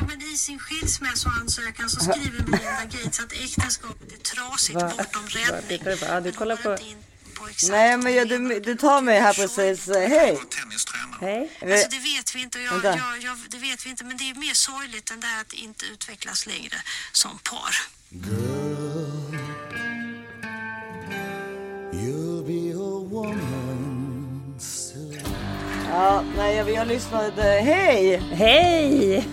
Ja, men i sin skilsmässoansökan så skriver Melinda Gates att äktenskapet är trasigt Va? bortom Va? räddning. På- ja, du kollar på- Nej men jag, du, du tar mig här precis. Eh, Hej! Hej. Alltså det vet vi inte och jag, jag, jag, det vet vi inte men det är mer sorgligt än det här att inte utvecklas längre som par. You'll be a woman soon. Ja, nej jag, jag lyssnade. Hej! Hej!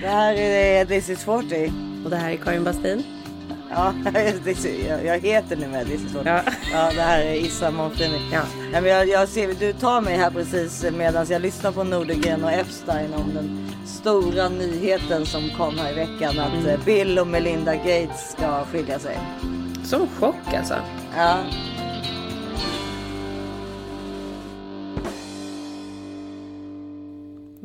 Det här är This is 40. Och det här är Karin Bastin. Ja, is, jag, jag heter nu med This is 40. Ja. Ja, det här är Issa Monfrini. Ja. Nej, men jag, jag ser, du tar mig här precis medan jag lyssnar på Nordegren och Epstein om den stora nyheten som kom här i veckan att Mm. eh, Bill och Melinda Gates ska skilja sig. Som chock alltså. Ja.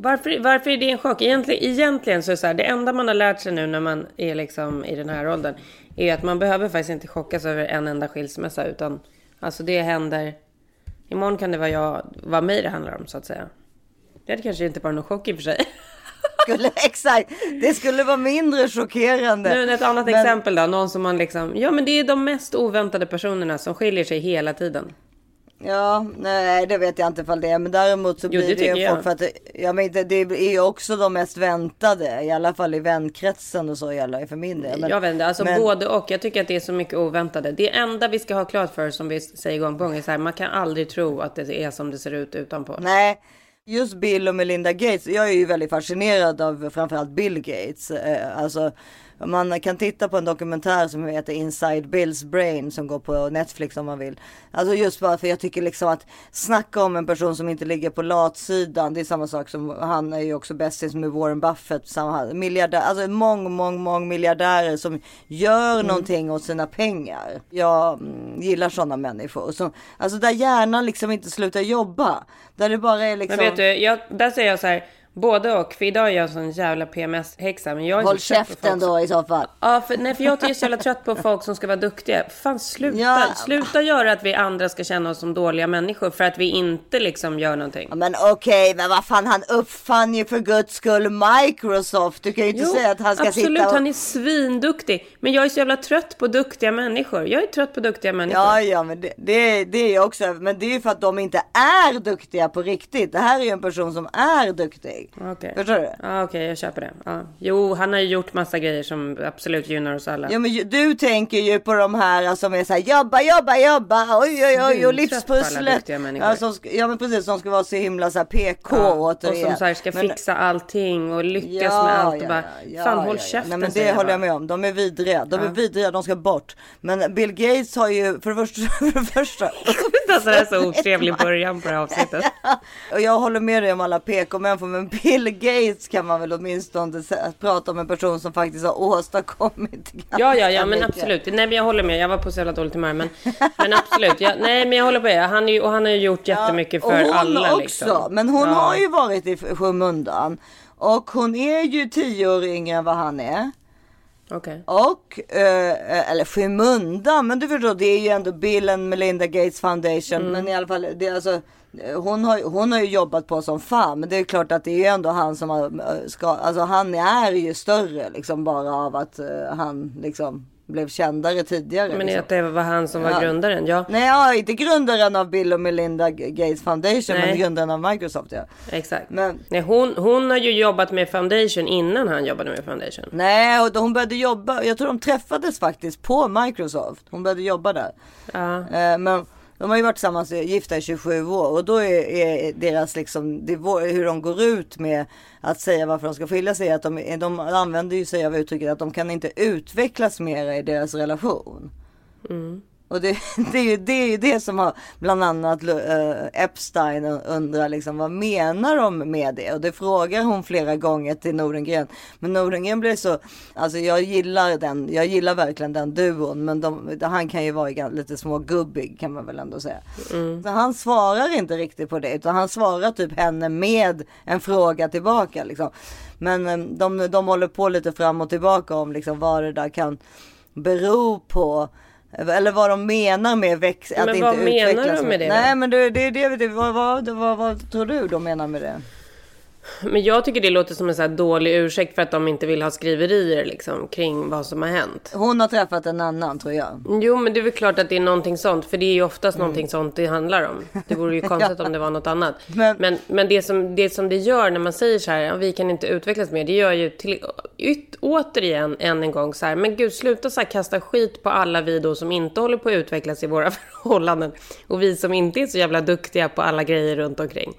Varför, varför är det en chock? Egentligen, egentligen så är det så här, det enda man har lärt sig nu när man är liksom i den här åldern är att man behöver faktiskt inte chockas över en enda skilsmässa utan alltså det händer. Imorgon kan det vara jag, vara mig det handlar om så att säga. Det hade kanske inte varit någon chock i och för sig. Skulle, exakt, det skulle vara mindre chockerande. Nu ett annat Men- exempel då, någon som man liksom, ja men det är de mest oväntade personerna som skiljer sig hela tiden. Ja, nej det vet jag inte ifall det är. Men däremot så Jo, blir det det, ju folk för att ja, men det, det är ju också de mest väntade. I alla fall i vänkretsen och så gäller det för min del. Men- jag vet inte, alltså men- både och. Jag tycker att det är så mycket oväntade. Det enda vi ska ha klart för oss, som vi säger gång på gång, är så här, man kan aldrig tro att det är som det ser ut utanpå. Nej, just Bill och Melinda Gates. Jag är ju väldigt fascinerad av framförallt Bill Gates. Eh, Alltså, man kan titta på en dokumentär som heter Inside Bills Brain som går på Netflix om man vill. Alltså just bara för jag tycker liksom att snacka om en person som inte ligger på latsidan. Det är samma sak som han är ju också bästis med Warren Buffett. Samma, miljardär, alltså mång, mång, mång miljardärer som gör någonting åt sina pengar. Jag mm, gillar sådana människor. Som, alltså där hjärnan liksom inte slutar jobba. Där det bara är liksom. Men vet du, jag, där säger jag så här, både och. För idag är jag en sån jävla PMS-häxa. Men jag är Håll käften som- då i så fall. Ja, för, nej, för jag är så jävla trött på folk som ska vara duktiga. Fan, sluta, Ja. sluta göra att vi andra ska känna oss som dåliga människor för att vi inte liksom gör någonting. Ja, men okej, men vad fan han uppfann ju för guds skull Microsoft. Du kan ju inte säga att han ska absolut, sitta och... han är svinduktig. Men jag är så jävla trött på duktiga människor. Jag är trött på duktiga människor. Ja, ja, men det, det, det är ju också, men det är ju för att de inte är duktiga på riktigt. Det här är ju en person som är duktig. Okej. Förstår du? Ja, okej, jag köper det. Ja. Jo, han har ju gjort massa grejer som absolut gynnar oss alla. Ja, men du tänker ju på de här som är så här jobba, jobba, jobba, oj, oj, oj, och livspusslet. Ja, som, ja, men precis, som ska vara så himla så här PK Ja, och återigen. som så här ska Men- fixa allting och lyckas med allt och bara, fan håll käften Nej men det håller jag med om. De är vidriga. De är vidriga, de ska bort. Men Bill Gates har ju för det första, för det första Alltså det är så otrevlig början på det här avsnittet. och jag håller med dig om alla PK-människor, men Bill Gates kan man väl åtminstone prata om en person som faktiskt har åstadkommit Ja, ja, ja, men mycket. absolut. Nej, men jag håller med. Jag var på så jävla dåligt humör, men, men absolut. Jag, nej, men jag håller med. Han är och han har ju gjort jättemycket och för hon alla. också, liksom. men hon Ja. har ju varit i skymundan. Och hon är ju tio år yngre än vad han är. Okej. Och, eh, eller skymundan, men du förstår det är ju ändå Bill and Melinda Gates Foundation. Mm. Men i alla fall, det är alltså, hon, har, hon har ju jobbat på som fan. Men det är klart att det är ju ändå han som har, eh, ska, alltså han är ju större liksom bara av att eh, han liksom blev kändare tidigare. Men liksom. att det var han som var Ja. grundaren, ja. Nej, ja, inte grundaren av Bill och Melinda Gates Foundation, Nej. men grundaren av Microsoft ja. Exakt. Men- Nej, hon, hon har ju jobbat med Foundation innan han jobbade med Foundation. Nej, och hon började jobba, jag tror de träffades faktiskt på Microsoft. Hon började jobba där. Ja. Eh, Men de har ju varit tillsammans eh, gifta i 27 år och då är, är deras liksom, det, är hur de går ut med att säga varför de ska skilja sig, att de, eh, de använder ju sig av uttrycket att de kan inte utvecklas mera i deras relation. Mm. Och det, det, är ju, det är ju det som har bland annat uh, Epstein undrar liksom vad menar de med det? Och det frågar hon flera gånger till Nordengren. Men Nordengren blir så, alltså jag gillar den, jag gillar verkligen den duon. Men de, han kan ju vara lite smågubbig kan man väl ändå säga. Så han svarar inte riktigt på det utan han svarar typ henne med en fråga tillbaka liksom. Men eh, de, de håller på lite fram och tillbaka om liksom vad det där kan bero på. Eller vad de menar med väx, att Men inte vad menar utvecklas. de med det? Nej men det, det, det, det vad, vad, vad, vad tror du de menar med det? Men jag tycker det låter som en så dålig ursäkt för att de inte vill ha skriverier liksom, kring vad som har hänt. Hon har träffat en annan tror jag. Jo, men det är väl klart att det är någonting sånt, för det är ju oftast Mm. någonting sånt det handlar om. Det vore ju konstigt om det var något annat. Men- Men, men, det, som, det som det gör när man säger så här, vi kan inte utvecklas mer, det gör ju till, yt, återigen än en gång så här, men gud, sluta så här kasta skit på alla vi då som inte håller på att utvecklas i våra förhållanden. Och vi som inte är så jävla duktiga på alla grejer runt omkring.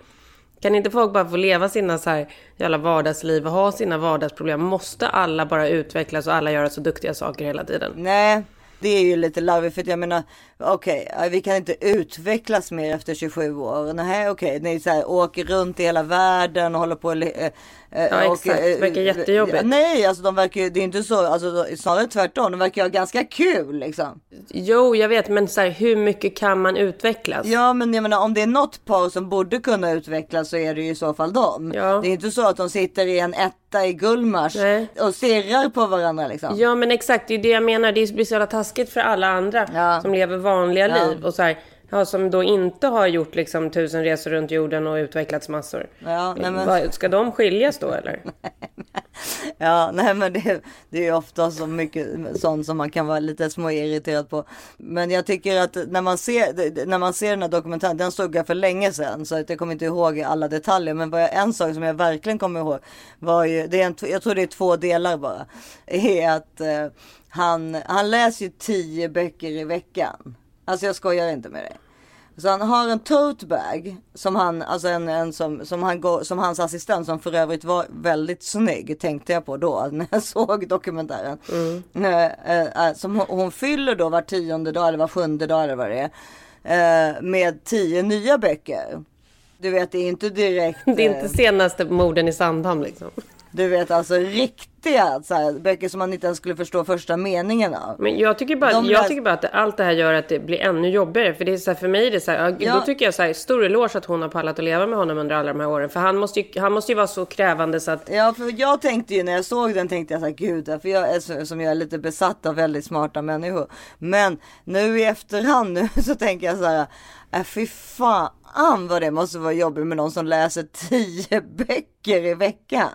Kan inte folk bara få leva sina så här jävla vardagsliv och ha sina vardagsproblem? Måste alla bara utvecklas och alla göra så duktiga saker hela tiden? Nej, det är ju lite larvigt för jag menar, okej, eh, vi kan inte utvecklas mer efter 27 år. Nej, okej, ni så här, åker runt i hela världen och håller på och... eh, eh, Ja, och, exakt. eh, Det verkar jättejobbigt. Nej, alltså de verkar ju, det är inte så, alltså snarare tvärtom, de verkar ju ha ganska kul liksom. Jo, jag vet, men så här, hur mycket kan man utvecklas? Ja, men jag menar om det är något par som borde kunna utvecklas så är det ju i så fall dem. Ja. Det är inte så att de sitter i en etta i Gullmars Nej. och stirrar på varandra liksom. Ja, men exakt, det är det jag menar. Det blir så jävla taskigt för alla andra Ja. som lever vanliga Ja. liv och så här, ja, som då inte har gjort liksom tusen resor runt jorden och utvecklats massor. Ja, nej, men- Ska de skiljas då eller? Ja, nej men det, det är ofta så mycket sånt som man kan vara lite småirriterad på. Men jag tycker att när man ser, när man ser den här dokumentären, den såg jag för länge sedan så att jag kommer inte ihåg alla detaljer. Men jag, en sak som jag verkligen kommer ihåg var ju, det är en, jag tror det är två delar bara, är att eh, han, han läser ju tio böcker i veckan. Alltså jag skojar inte med det. Så han har en tote bag som han, alltså en, en som, som, han går, som hans assistent som för övrigt var väldigt snygg tänkte jag på då när jag såg dokumentären. Eh, eh, eh, som hon, hon fyller då var tionde dag eller var sjunde dag eller vad det är. eh, med tio nya böcker. Du vet det är inte direkt. Det är eh, inte senaste morden i Sandhamn liksom. Du vet alltså riktiga så här, böcker som man inte ens skulle förstå första meningen av. Men jag tycker bara, De jag tycker bara att allt det här gör att det blir ännu jobbigare. För det är så här, för mig är det så här, ja, då tycker jag så här, stor eloge att hon har pallat att leva med honom under alla de här åren. För han måste ju, han måste ju vara så krävande så att Ja, för jag tänkte ju när jag såg den tänkte jag så här, gud, för jag är som jag är lite besatt av väldigt smarta människor. Men nu i efterhand nu så tänker jag så här, äh, fy fan vad det måste vara jobbigt med någon som läser tio böcker i veckan.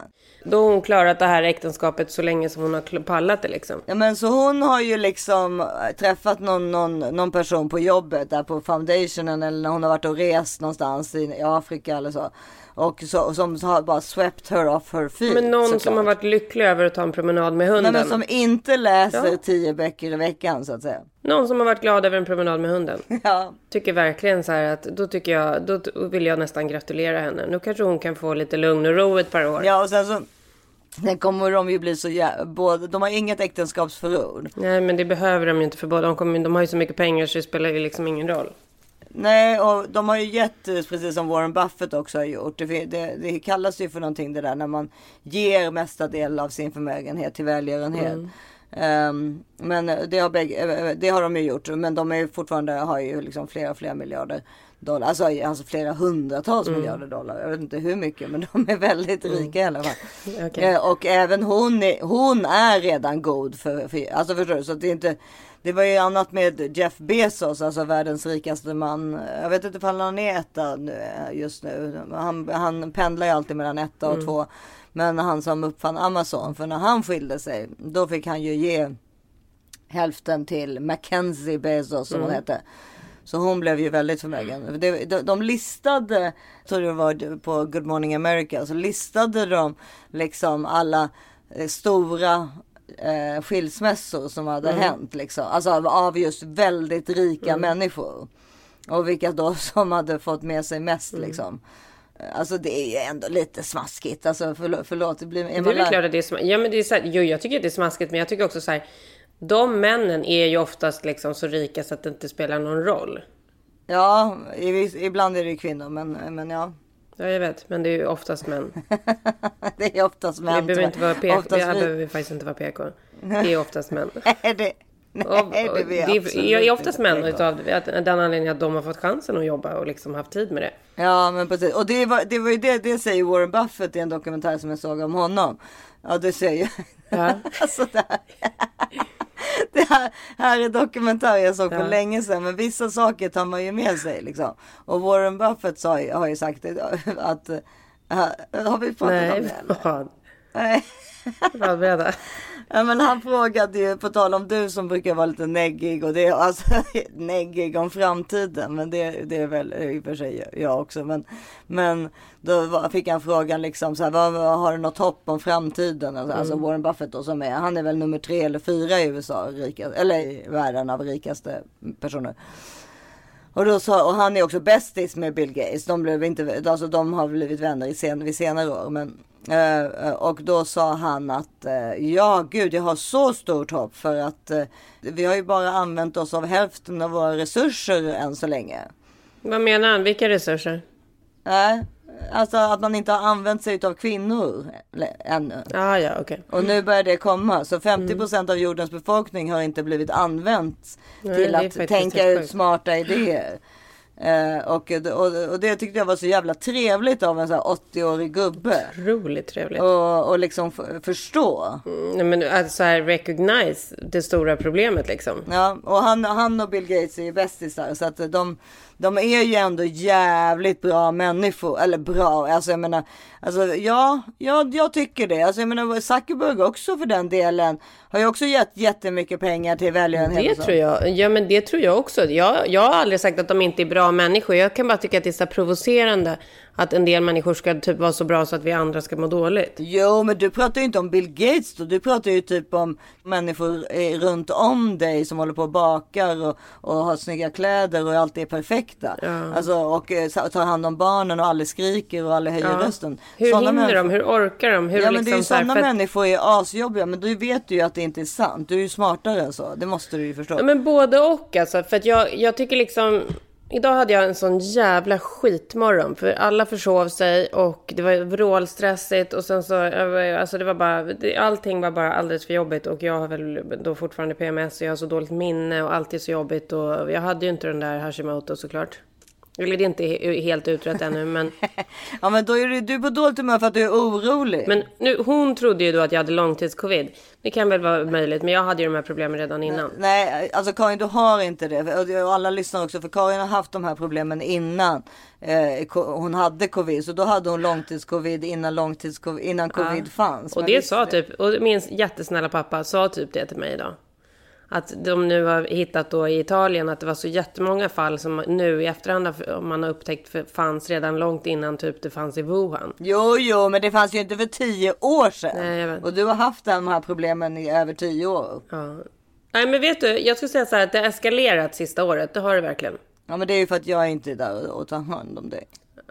Då har hon klarat det här äktenskapet så länge som hon har pallat det liksom. Ja men så hon har ju liksom äh, träffat någon, någon, någon person på jobbet där på foundationen eller när hon har varit och rest någonstans i, Afrika eller så. Och så, som har bara swept her off her feet. Men någon såklart. som har varit lycklig över att ta en promenad med hunden. Nej, men som inte läser Ja. tio böcker i veckan så att säga. Någon som har varit glad över en promenad med hunden. Ja, Tycker verkligen så här att då tycker jag, då vill jag nästan gratulera henne. Nu kanske hon kan få lite lugn och ro ett par år. ja och sen så Sen kommer de ju bli så både, de har inget äktenskapsförord. Nej men det behöver de ju inte för båda. De, kommer, de har ju så mycket pengar så det spelar ju liksom ingen roll. Nej, och de har ju gett, eh, precis som Warren Buffett också har gjort. Det, det, det kallas ju för någonting det där när man ger mesta del av sin förmögenhet till välgörenhet. Ehm, men det har, bägge, eh, det har de ju gjort. Men de är fortfarande, har ju liksom flera, flera miljarder dollar. Alltså, alltså flera hundratals miljarder dollar. Jag vet inte hur mycket, men de är väldigt rika i alla fall. Okej. Eh, och även hon är, hon är redan god för, för alltså förstår du? Så det är inte, det var ju annat med Jeff Bezos, alltså världens rikaste man. Jag vet inte ifall han är etta nu, eh, just nu. Han, han pendlar ju alltid mellan etta och två. Men han som uppfann Amazon, för när han skilde sig, då fick han ju ge hälften till Mackenzie Bezos som hon hette. Så hon blev ju väldigt förmögen. De, de, de listade, jag tror det var på Good Morning America, så listade de liksom alla eh, stora eh, skilsmässor som hade hänt. Liksom. Alltså av, av just väldigt rika människor. Och vilka då som hade fått med sig mest liksom. Eh, Alltså det är ju ändå lite smaskigt. Alltså förlåt, förlåt det blir... Det är väl klart att det är smaskigt. Ja, men det är så här, jo, jag tycker att det är smaskigt, men jag tycker också så här. De männen är ju oftast liksom så rika så att det inte spelar någon roll. Ja, ibland är det ju kvinnor men, men ja. Ja, jag vet, men det är ju oftast män. Det är oftast män. Vi behöver inte vara PK. Oftast Här vi- behöver vi faktiskt inte vara PK. Det är oftast män. Nej, det, nej, Och, och, det är det oftast män utav att, den anledningen att de har fått chansen att jobba och liksom haft tid med det. Ja, men precis. Och det var, det var ju det, det säger Warren Buffett i en dokumentär som jag såg om honom. Ja, det säger Ja. alltså det här. Det här, här är dokumentärer jag såg för Ja. länge sedan, men vissa saker tar man ju med sig liksom. Och Warren Buffett sa, har ju sagt det, att Ha- Har vi pratat om Nej, det? eller? Nej. Vad berätta. Ja, men han frågade ju, på tal om du som brukar vara lite neggig och det, alltså neggig om framtiden, men det, det är väl i och för sig jag också. Men, men då fick han frågan liksom så här, vad, har du något hopp om framtiden? Alltså, alltså Warren Buffett då som är, han är väl nummer tre eller fyra i USA, rika, eller i världen av rikaste personer. Och, då sa, och han är också bästis med Bill Gates. De, blev inte, alltså de har blivit vänner i sen, vid senare år. Men, eh, och då sa han att eh, ja gud jag har så stort hopp för att eh, vi har ju bara använt oss av hälften av våra resurser än så länge. Vad menar han? Vilka resurser? Nej, alltså att man inte har använt sig av kvinnor ännu. Ah, ja, okej. Och nu börjar det komma. Så 50% av jordens befolkning har inte blivit använt Nej, till är att tänka ut smarta idéer. Eh, och, och, och det tyckte jag var så jävla trevligt av en så här 80-årig gubbe. Otroligt trevligt. Och, och liksom förstå. Mm, men att så här recognize det stora problemet liksom. Ja, och han, han och Bill Gates är ju bästisar. Så att de, de är ju ändå jävligt bra människor. Eller bra, alltså jag menar. Alltså ja, ja jag tycker det. Alltså jag menar Zuckerberg också för den delen. Har ju också gett jättemycket pengar till välgörenhet. Det tror jag. Ja, men det tror jag också. Jag, jag har aldrig sagt att de inte är bra människor. Jag kan bara tycka att det är så provocerande att en del människor ska typ vara så bra så att vi andra ska må dåligt. Jo, men du pratar ju inte om Bill Gates då. Du pratar ju typ om människor eh, runt om dig som håller på och bakar och, och har snygga kläder och allt är perfekta. Alltså, och eh, tar hand om barnen och aldrig skriker och aldrig höjer rösten. Hur Sådana hinner de? Hur orkar de? Hur Ja men det är ju liksom sådana för människor är asjobbiga men du vet ju att det inte är sant. Du är ju smartare än så. Det måste du ju förstå. Ja, men både och alltså. För att jag, jag tycker liksom... Idag hade jag en sån jävla skitmorgon. För alla försov sig och det var vrålstressigt. Och sen så... Alltså det var bara... Allting var bara alldeles för jobbigt. Och jag har väl då fortfarande PMS. Och jag har så dåligt minne och allt är så jobbigt. Och jag hade ju inte den där Hashimoto såklart. Eller det är inte he- helt utrett ännu. Men, Ja men då är du, på dåligt humör för att du är orolig. men nu, hon trodde ju då att jag hade långtidscovid. Det kan väl vara möjligt. Men jag hade ju de här problemen redan innan. Nej, alltså Karin du har inte det. Och- alla lyssnar också för Karin har haft de här problemen innan eh, hon hade covid. Så då hade hon långtidscovid innan långtidscovid, innan covid fanns. Och det visst, sa typ, och min jättesnälla pappa sa typ det till mig idag. Att de nu har hittat då i Italien att det var så jättemånga fall som nu i efterhand man har upptäckt fanns redan långt innan typ det fanns i Wuhan. Jo, jo, men det fanns ju inte för tio år sedan. Nej, jag vet. och du har haft de här problemen i över tio år. Ja. Nej men vet du, jag skulle säga så här att det har eskalerat sista året, det har det verkligen. Ja, men det är ju för att jag inte är där och tar hand om dig.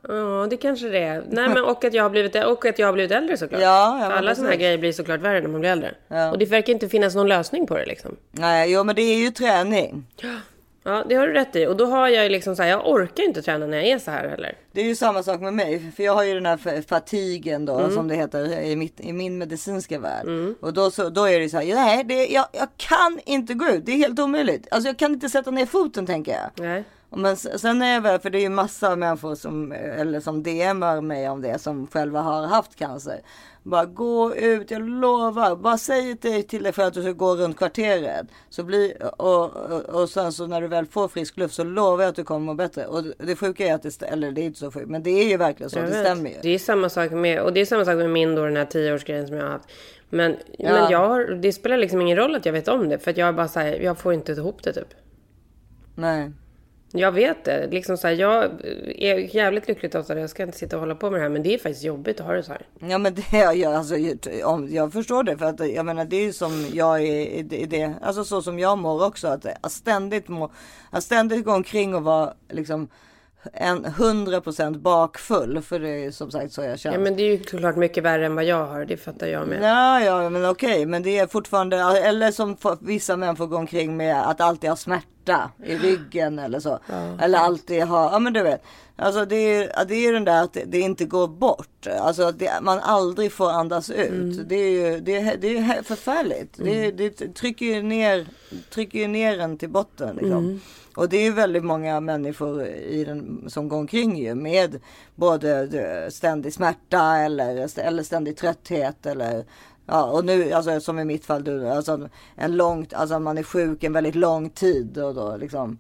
Ja, det kanske det är. Nej men och att jag har blivit, och att jag har blivit äldre såklart. Ja, ja, alla sådana här grejer blir såklart värre när man blir äldre. Ja. Och det verkar inte finnas någon lösning på det liksom. Nej, jo, men det är ju träning. Ja, det har du rätt i. Och då har jag ju liksom så här, jag orkar inte träna när jag är så här heller. Det är ju samma sak med mig. För jag har ju den här fa- fatigen då Mm. som det heter i, mitt, i min medicinska värld. Och då, så, då är det så här, nej det, jag, jag kan inte gå ut. Det är helt omöjligt. Alltså jag kan inte sätta ner foten tänker jag. Nej. Men sen är jag väl, för det är ju massa människor som, eller som DMar mig om det som själva har haft cancer. Bara gå ut, jag lovar. Bara säg till, till dig för att du ska gå runt kvarteret. Så bli, och, och, och sen så när du väl får frisk luft så lovar jag att du kommer må bättre. Och det, det sjuka är att det, stä- eller det är inte så sjukt, men det är ju verkligen så. Jag det vet. stämmer ju. Det är samma sak med, och det är samma sak med min då, den här tioårsgrejen som jag har haft. Men, Ja. men jag har, det spelar liksom ingen roll att jag vet om det. För att jag är bara så här, jag får inte ihop det typ. Nej. Jag vet det. Liksom så här, jag är jävligt lyckligt lottad. Jag ska inte sitta och hålla på med det här. Men det är faktiskt jobbigt att ha det så här. Ja men det, jag, alltså, om, jag förstår det för att jag menar det är ju som jag är i det- det, alltså så som jag mår också. Att, att ständigt må, att ständigt gå omkring och vara liksom en 100% bakfull. För det är som sagt så jag känner. Ja, men det är ju såklart mycket värre än vad jag har. Det fattar jag med. Ja, ja, men okej, men det är fortfarande, eller som vissa människor går omkring med att alltid ha smärta i ryggen eller så. Eller alltid ha, ja men du vet. Alltså det är, ja, det är den där att det, det inte går bort. Alltså det, man aldrig får andas ut. Det är ju det är, det är förfärligt. Det, det trycker ju ner, trycker ju ner en till botten liksom. Och det är väldigt många människor i den, som går omkring ju med både ständig smärta eller, eller ständig trötthet eller Ja, och nu, alltså som i mitt fall, du, alltså en långt, alltså man är sjuk en väldigt lång tid och då liksom.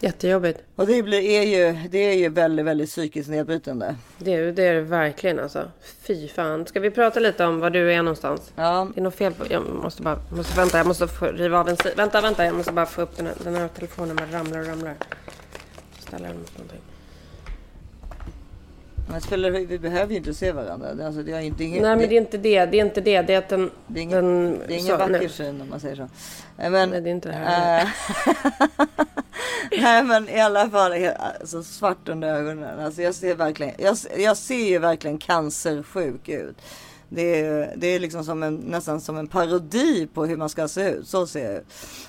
Jättejobbigt. Och det, blir, är, ju, det är ju väldigt, väldigt psykiskt nedbrytande. Det, är- det är det verkligen alltså. Fy fan. Ska vi prata lite om var du är någonstans? Ja, Det är något fel på... Jag måste bara... Måste, vänta, jag måste få riva av en sida. Vänta, vänta. Jag måste bara få upp den här, den här telefonen. bara ramlar och ramlar. Ställa den mot någonting. Men spelar, vi behöver ju inte se varandra. Alltså, det är inte inget, Nej, men det är inte det. Det är inte det. Det är att den... det är ingen, den det är ingen så, vacker syn om man säger så. Eh, Men, Nej, det är inte det här. Eh, Nej men i alla fall he- alltså, svart under ögonen. Alltså, jag, ser verkligen, jag, jag ser ju verkligen cancersjuk ut. Det är, det är liksom som en, nästan som en parodi på hur man ska se ut. Så ser jag ut.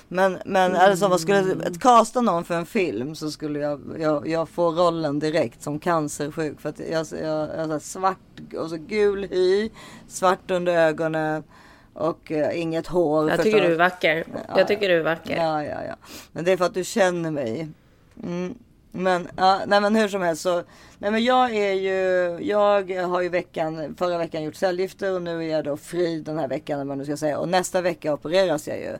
Men, men det som man skulle kasta någon för en film så skulle jag, jag, jag få rollen direkt som cancersjuk. För att jag, jag, jag, har svart och så gul hy, svart under ögonen och eh, inget hår. Jag tycker förstås. du är vacker. Ja, Jag tycker du är vacker. Ja, ja, ja. Men det är för att du känner mig. Mm. Men, ja, nej men hur som helst så. Nej men jag är ju, jag har ju veckan, förra veckan gjort cellgifter och nu är jag då fri den här veckan om man nu ska säga. Och nästa vecka opereras jag ju.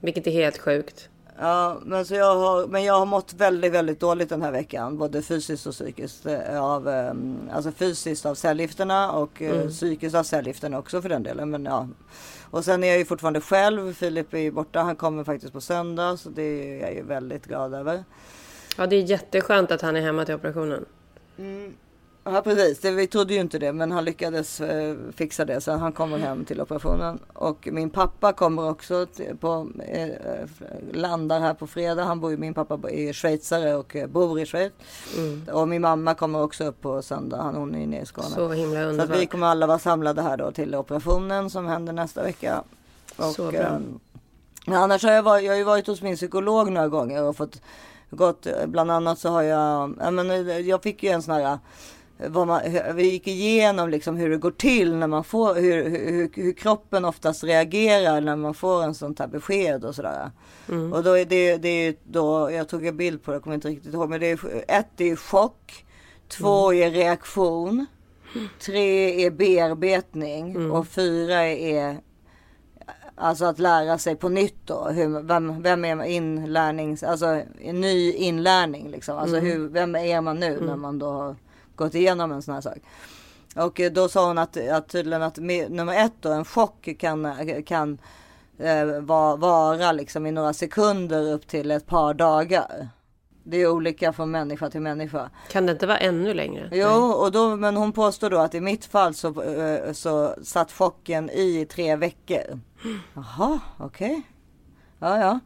Vilket är helt sjukt. Ja, men, så jag har, men jag har mått väldigt, väldigt dåligt den här veckan. Både fysiskt och psykiskt. eh, Av, eh, alltså fysiskt av cellgifterna och eh, psykiskt av cellgifterna också för den delen. Men, ja. Och sen är jag ju fortfarande själv. Filip är ju borta. Han kommer faktiskt på söndag. Så det är jag ju väldigt glad över. Ja, det är jätteskönt att han är hemma till operationen. Ja precis, det, vi trodde ju inte det men han lyckades eh, fixa det så han kommer hem till operationen. Och min pappa kommer också på, eh, eh, landar här på fredag. Han bor ju, min pappa är schweizare och eh, bor i Schweiz. Och min mamma kommer också upp på söndag, han, hon är nere i Skåne. Så himla Så underbart. vi kommer alla vara samlade här då till operationen som händer nästa vecka. Så bra. men annars har jag, varit, jag har ju varit hos min psykolog några gånger och fått gått, eh, bland annat så har jag, ja, men, eh, jag fick ju en sån här eh, man, vi gick igenom liksom hur det går till när man får, hur, hur, hur kroppen oftast reagerar när man får en sånt här besked och sådär. Och då är det, det är då, jag tog en bild på det, jag kommer inte riktigt ihåg, men det är ett är chock, två är reaktion, tre är bearbetning. Och fyra är Alltså att lära sig på nytt då. Hur, vem, vem är man inlärnings, alltså ny inlärning liksom. Alltså hur, vem är man nu när man då har gått igenom en sån här sak. Och då sa hon att, att tydligen att med, nummer ett då, en chock kan, kan eh, va, vara liksom i några sekunder upp till ett par dagar. Det är olika från människa till människa. Kan det inte vara ännu längre? Jo, och då, men hon påstår då att i mitt fall så, eh, så satt chocken i tre veckor. Jaha, okej. Ja, ja.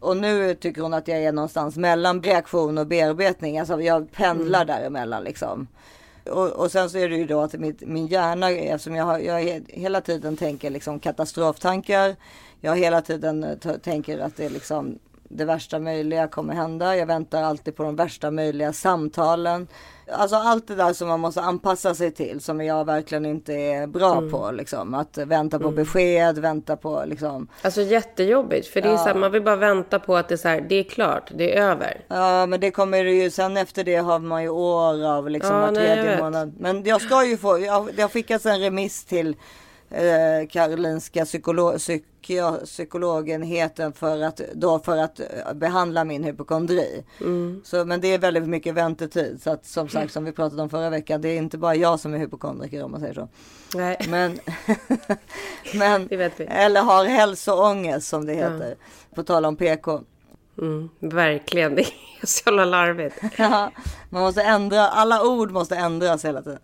Och nu tycker hon att jag är någonstans mellan reaktion och bearbetning. Alltså jag pendlar däremellan liksom. Och, och sen så är det ju då att mitt, min hjärna, eftersom jag, har, jag he- hela tiden tänker liksom katastroftankar. Jag hela tiden eh, tänker att det är liksom det värsta möjliga kommer hända. Jag väntar alltid på de värsta möjliga samtalen. Alltså allt det där som man måste anpassa sig till som jag verkligen inte är bra på. Liksom. Att vänta på besked, vänta på liksom. Alltså jättejobbigt. För det är så här, man vill bara vänta på att det är så här, det är klart, det är över. Ja men det kommer det ju, sen efter det har man ju år av liksom Ja, var jag tredje månad. Men jag ska ju få, jag, det har skickats en remiss till eh, Karolinska psykolo, psykia, psykologenheten för att, då för att eh, behandla min hypokondri. Mm. Så, men det är väldigt mycket väntetid. Så att som sagt som vi pratade om förra veckan, det är inte bara jag som är hypokondriker om man säger så. Nej, Men, men eller har hälsoångest som det heter. På tal om PK. Mm, verkligen, det är så jävla larvigt. Ja, man måste ändra, alla ord måste ändras hela tiden.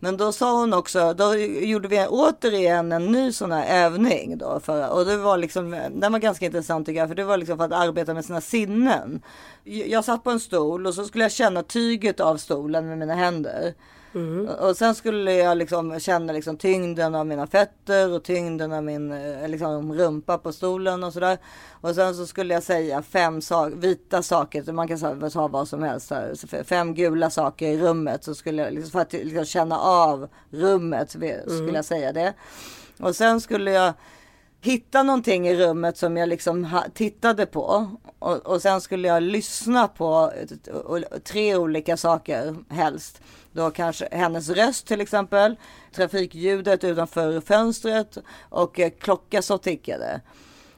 Men då sa hon också, då gjorde vi återigen en ny sån här övning då. För, och det var liksom, den var ganska intressant tycker jag, för det var liksom för att arbeta med sina sinnen. Jag satt på en stol och så skulle jag känna tyget av stolen med mina händer. Och sen skulle jag liksom känna liksom tyngden av mina fötter och tyngden av min eh, liksom rumpa på stolen och sådär. Och sen så skulle jag säga fem sak, vita saker, man kan säga- ta vad som helst. Här. Fem gula saker i rummet så skulle jag liksom, för att liksom känna av rummet skulle jag säga det. Och sen skulle jag hitta någonting i rummet som jag liksom tittade på. Och, och sen skulle jag lyssna på tre olika saker helst. Då kanske hennes röst till exempel, trafikljudet utanför fönstret och eh, klocka som tickade.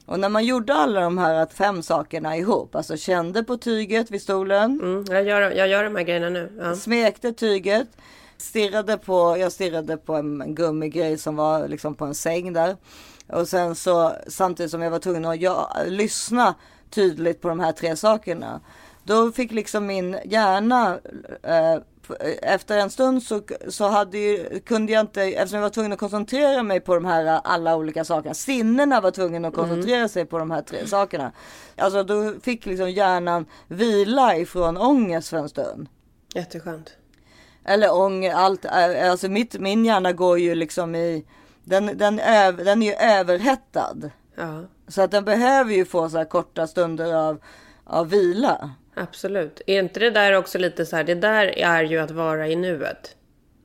Och när man gjorde alla de här fem sakerna ihop, alltså kände på tyget vid stolen, Mm, jag, gör, jag gör de här grejerna nu. Ja. smekte tyget, stirrade på, jag stirrade på en gummigrej som var liksom på en säng där. Och sen så samtidigt som jag var tvungen att ja, lyssna tydligt på de här tre sakerna. Då fick liksom min hjärna eh, efter en stund så, så hade ju, kunde jag inte, eftersom jag var tvungen att koncentrera mig på de här alla olika sakerna. Sinnena var tvungen att koncentrera sig på de här tre sakerna. Alltså då fick liksom hjärnan vila ifrån ångest för en stund. Jätteskönt. Eller ångest, allt, eh, alltså mitt, min hjärna går ju liksom i, den, den, öv, den är ju överhettad. Ja, Så att den behöver ju få så här korta stunder av, av vila. absolut. Är inte det där också lite så här, det där är ju att vara i nuet.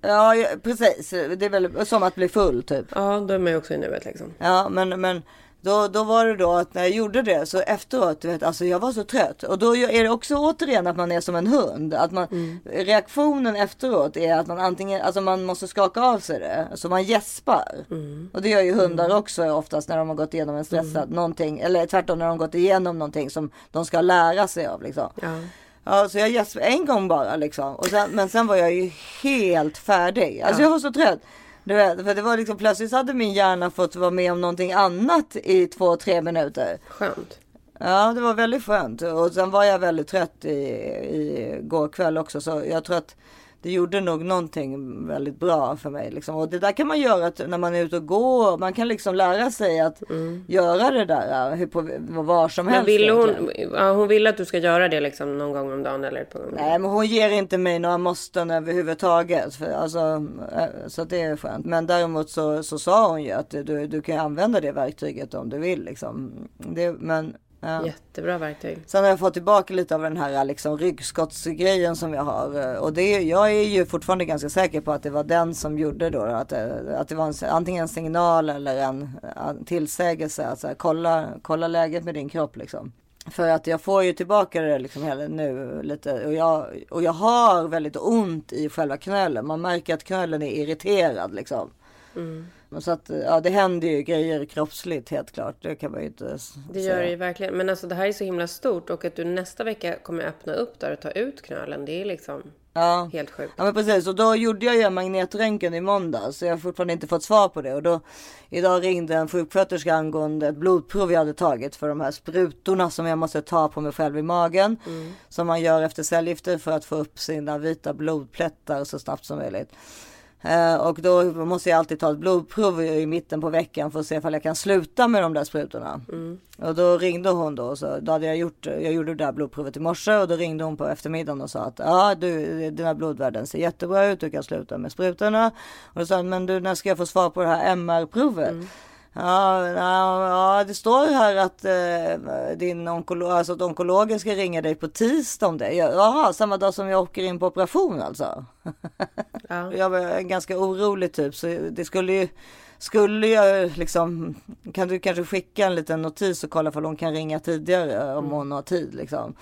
Ja, precis. Det är väl som att bli full typ. Ja, då är man ju också i nuet liksom. Ja, men, men då, då var det då att när jag gjorde det så efteråt, du vet, alltså jag var så trött. Och då är det också återigen att man är som en hund. Att man, Reaktionen efteråt är att man antingen, alltså man måste skaka av sig det. Så man gäspar. Och det gör ju hundar också oftast när de har gått igenom en stressad någonting. Eller tvärtom när de har gått igenom någonting som de ska lära sig av liksom. Ja. Ja, så jag gäspade en gång bara liksom. Och sen, men sen var jag ju helt färdig. Alltså jag var så trött. Du vet, för det var liksom plötsligt hade min hjärna fått vara med om någonting annat i två, tre minuter. Skönt. Ja, det var väldigt skönt. Och sen var jag väldigt trött i, i går kväll också. Så jag tror att det gjorde nog någonting väldigt bra för mig. Liksom. Och det där kan man göra när man är ute och går. Man kan liksom lära sig att göra det där äh, hur på, var som Men helst. vill hon, ja, hon vill att du ska göra det liksom någon gång om dagen eller ett par gånger? Nej, men hon ger inte mig några måsten överhuvudtaget. För, alltså, eh, så det är skönt. Men däremot så, så sa hon ju att du, du kan använda det verktyget om du vill. Liksom. Det, men, ja. Jättebra verktyg. Sen har jag fått tillbaka lite av den här liksom, ryggskottsgrejen som jag har. Och det, jag är ju fortfarande ganska säker på att det var den som gjorde då. Att, det- att det var en, antingen en signal eller en, en tillsägelse. Att så här, kolla, kolla läget med din kropp liksom. För att jag får ju tillbaka det liksom hela nu lite. Och jag, och jag har väldigt ont i själva knölen. Man märker att knölen är irriterad liksom. Men Så att ja, det händer ju grejer kroppsligt helt klart. Det kan man ju inte Det gör det ju verkligen. Men alltså det här är så himla stort och att du nästa vecka kommer öppna upp där och ta ut knölen. Det är liksom Ja. helt sjukt. Ja men precis och då gjorde jag ju en magnetröntgen i måndags så jag har fortfarande inte fått svar på det och då idag ringde en sjuksköterska angående ett blodprov jag hade tagit för de här sprutorna som jag måste ta på mig själv i magen som man gör efter cellgifter för att få upp sina vita blodplättar så snabbt som möjligt. Eh, och då måste jag alltid ta ett blodprov i mitten på veckan för att se ifall jag kan sluta med de där sprutorna. Och då ringde hon då, så då hade jag gjort, jag gjorde det där blodprovet i morse och då ringde hon på eftermiddagen och sa att ja du, dina blodvärden ser jättebra ut, du kan sluta med sprutorna. Och då sa hon, men du när ska jag få svar på det här MR-provet? Ja, ja, ja, det står här att eh, din onkolog, alltså att onkologen ska ringa dig på tisdag om det. Ja, Jaha, samma dag som jag åker in på operation alltså. Ja. Jag var ganska orolig typ så det skulle ju skulle jag liksom kan du kanske skicka en liten notis och kolla om hon kan ringa tidigare om hon har tid liksom.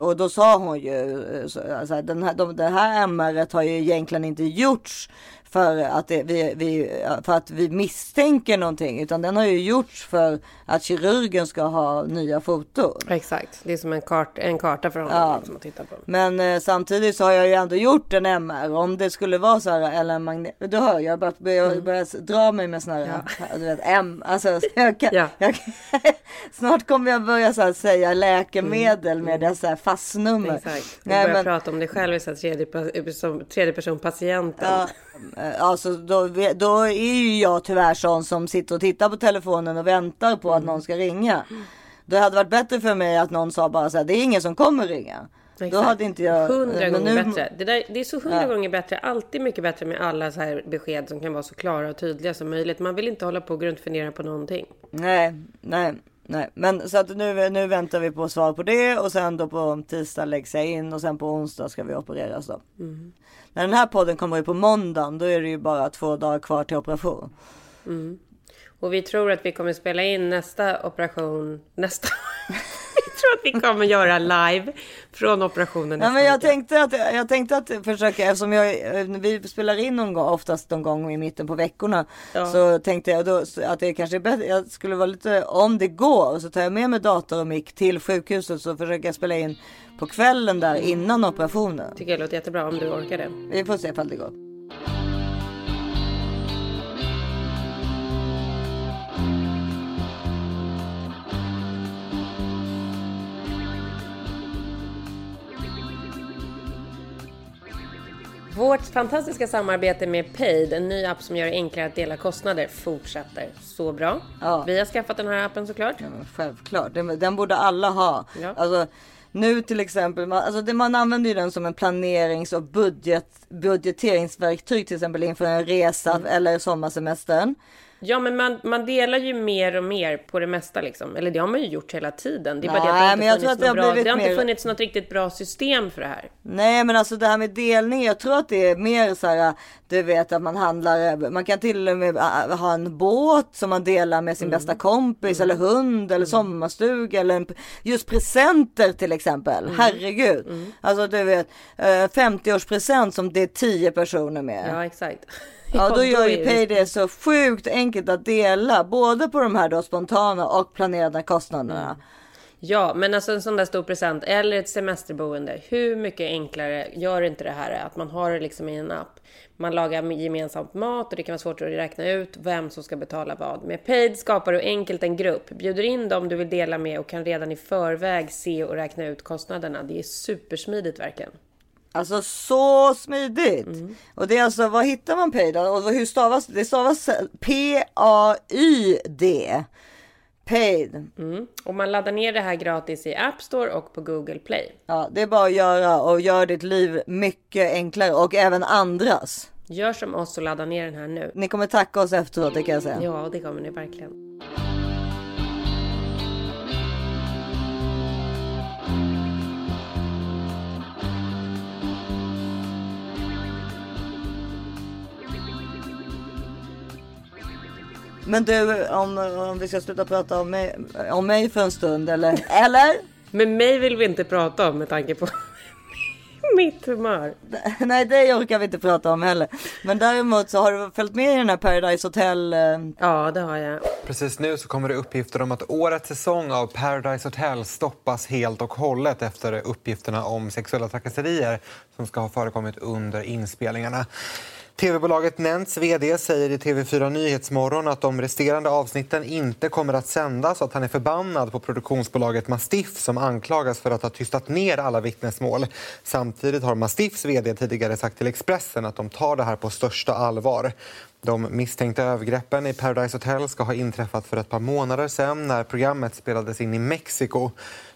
Och då sa hon ju eh, så, alltså, den här, de, det här MR har ju egentligen inte gjorts för att, det, vi, vi, för att vi misstänker någonting utan den har ju gjorts för att kirurgen ska ha nya foton. Exakt. Det är som en, kart, en karta för honom Ja. liksom, att titta på. Men eh, samtidigt så har jag ju ändå gjort en MR. Om det skulle vara så här eller en magnet. Du hör, jag börjar, börjar s- dra mig med såna här, du vet, M. Alltså, jag kan, Ja. jag, snart kommer jag börja så här, säga läkemedel med dessa här fastnummer. Exakt. Du Nej, börjar men, prata om dig själv i tredje, pa- som tredje person patienten. Ja, eh, alltså då, då är ju jag tyvärr sån som sitter och tittar på telefonen och väntar på Mm. att någon ska ringa. Det hade varit bättre för mig att någon sa bara så här, det är ingen som kommer ringa. Då Exakt. hade inte jag... Hundra gånger nu- bättre. Det, där, det är så hundra gånger bättre. Alltid mycket bättre med alla så här besked som kan vara så klara och tydliga som möjligt. Man vill inte hålla på och grundfundera på någonting. Nej, nej, nej. Men så att nu, nu väntar vi på svar på det och sen då på tisdag läggs jag in och sen på onsdag ska vi opereras då. När den här podden kommer ut på måndagen då är det ju bara två dagar kvar till operation. Och vi tror att vi kommer spela in nästa operation nästa... tror att vi kommer göra live från operationen Ja, men jag tänkte att jag tänkte att försöka eftersom jag eh, vi spelar in någon gång oftast någon gång i mitten på veckorna Ja. så tänkte jag då att det kanske är bättre. Jag skulle vara lite om det går så tar jag med mig dator och mick till sjukhuset så försöker jag spela in på kvällen där innan operationen. Tycker jag låter jättebra om du orkar det. Vi får se ifall det går. Vårt fantastiska samarbete med Paid, en ny app som gör det enklare att dela kostnader, fortsätter. Så bra. Ja. Vi har skaffat den här appen såklart. Ja, självklart, den, den borde alla ha. Ja. Alltså, nu till exempel, man, alltså det, man använder ju den som en planerings och budget, budgeteringsverktyg till exempel inför en resa Mm. eller sommarsemestern. Ja, men man, man delar ju mer och mer på det mesta liksom. Eller det har man ju gjort hela tiden. Det är bara det att det Nej, inte funnits något bra, blivit det har inte mer- funnits något riktigt bra system för det här. Nej men alltså det här med delning, jag tror att det är mer så här, du vet att man handlar, man kan till och med äh, ha en båt som man delar med sin Mm. bästa kompis eller hund eller sommarstuga eller en, just presenter till exempel. Mm. Herregud. Alltså du vet, eh, 50-årspresent som det är 10 personer med. Ja, exakt. Ja, då gör ju det- Payday så sjukt enkelt att dela både på de här då spontana och planerade kostnaderna. Ja, men alltså en sån där stor present eller ett semesterboende. Hur mycket enklare gör inte det här att man har det liksom i en app? Man lagar gemensamt mat och det kan vara svårt att räkna ut vem som ska betala vad. Med Paid skapar du enkelt en grupp, bjuder in dem du vill dela med och kan redan i förväg se och räkna ut kostnaderna. Det är supersmidigt verkligen. Alltså så smidigt. Mm. Och det är alltså, vad hittar man Payday? Och hur stavas det? Det stavas P-A-Y-D. Paid. Mm. Och man laddar ner det här gratis i App Store och på Google Play. Ja, det är bara att göra och gör ditt liv mycket enklare och även andras. Gör som oss och ladda ner den här nu. Ni kommer tacka oss efteråt, det kan jag säga. Ja, det kommer ni verkligen. Men du, om, om vi ska sluta prata om mig, om mig för en stund eller? Eller? Men mig vill vi inte prata om med tanke på mitt humör. Nej, det orkar vi inte prata om heller. Men däremot så har du följt med i den här Paradise Hotel. eh, Ja, det har jag. Precis nu så kommer det uppgifter om att årets säsong av Paradise Hotel stoppas helt och hållet efter uppgifterna om sexuella trakasserier som ska ha förekommit under inspelningarna. TV-bolaget Nents vd säger i TV4 Nyhetsmorgon att de resterande avsnitten inte kommer att sändas och att han är förbannad på produktionsbolaget Mastiff som anklagas för att ha tystat ner alla vittnesmål. Samtidigt har Mastiffs vd tidigare sagt till Expressen att de tar det här på största allvar. De misstänkta övergreppen i Paradise Hotel ska ha inträffat för ett par månader sedan när programmet spelades in i Mexiko.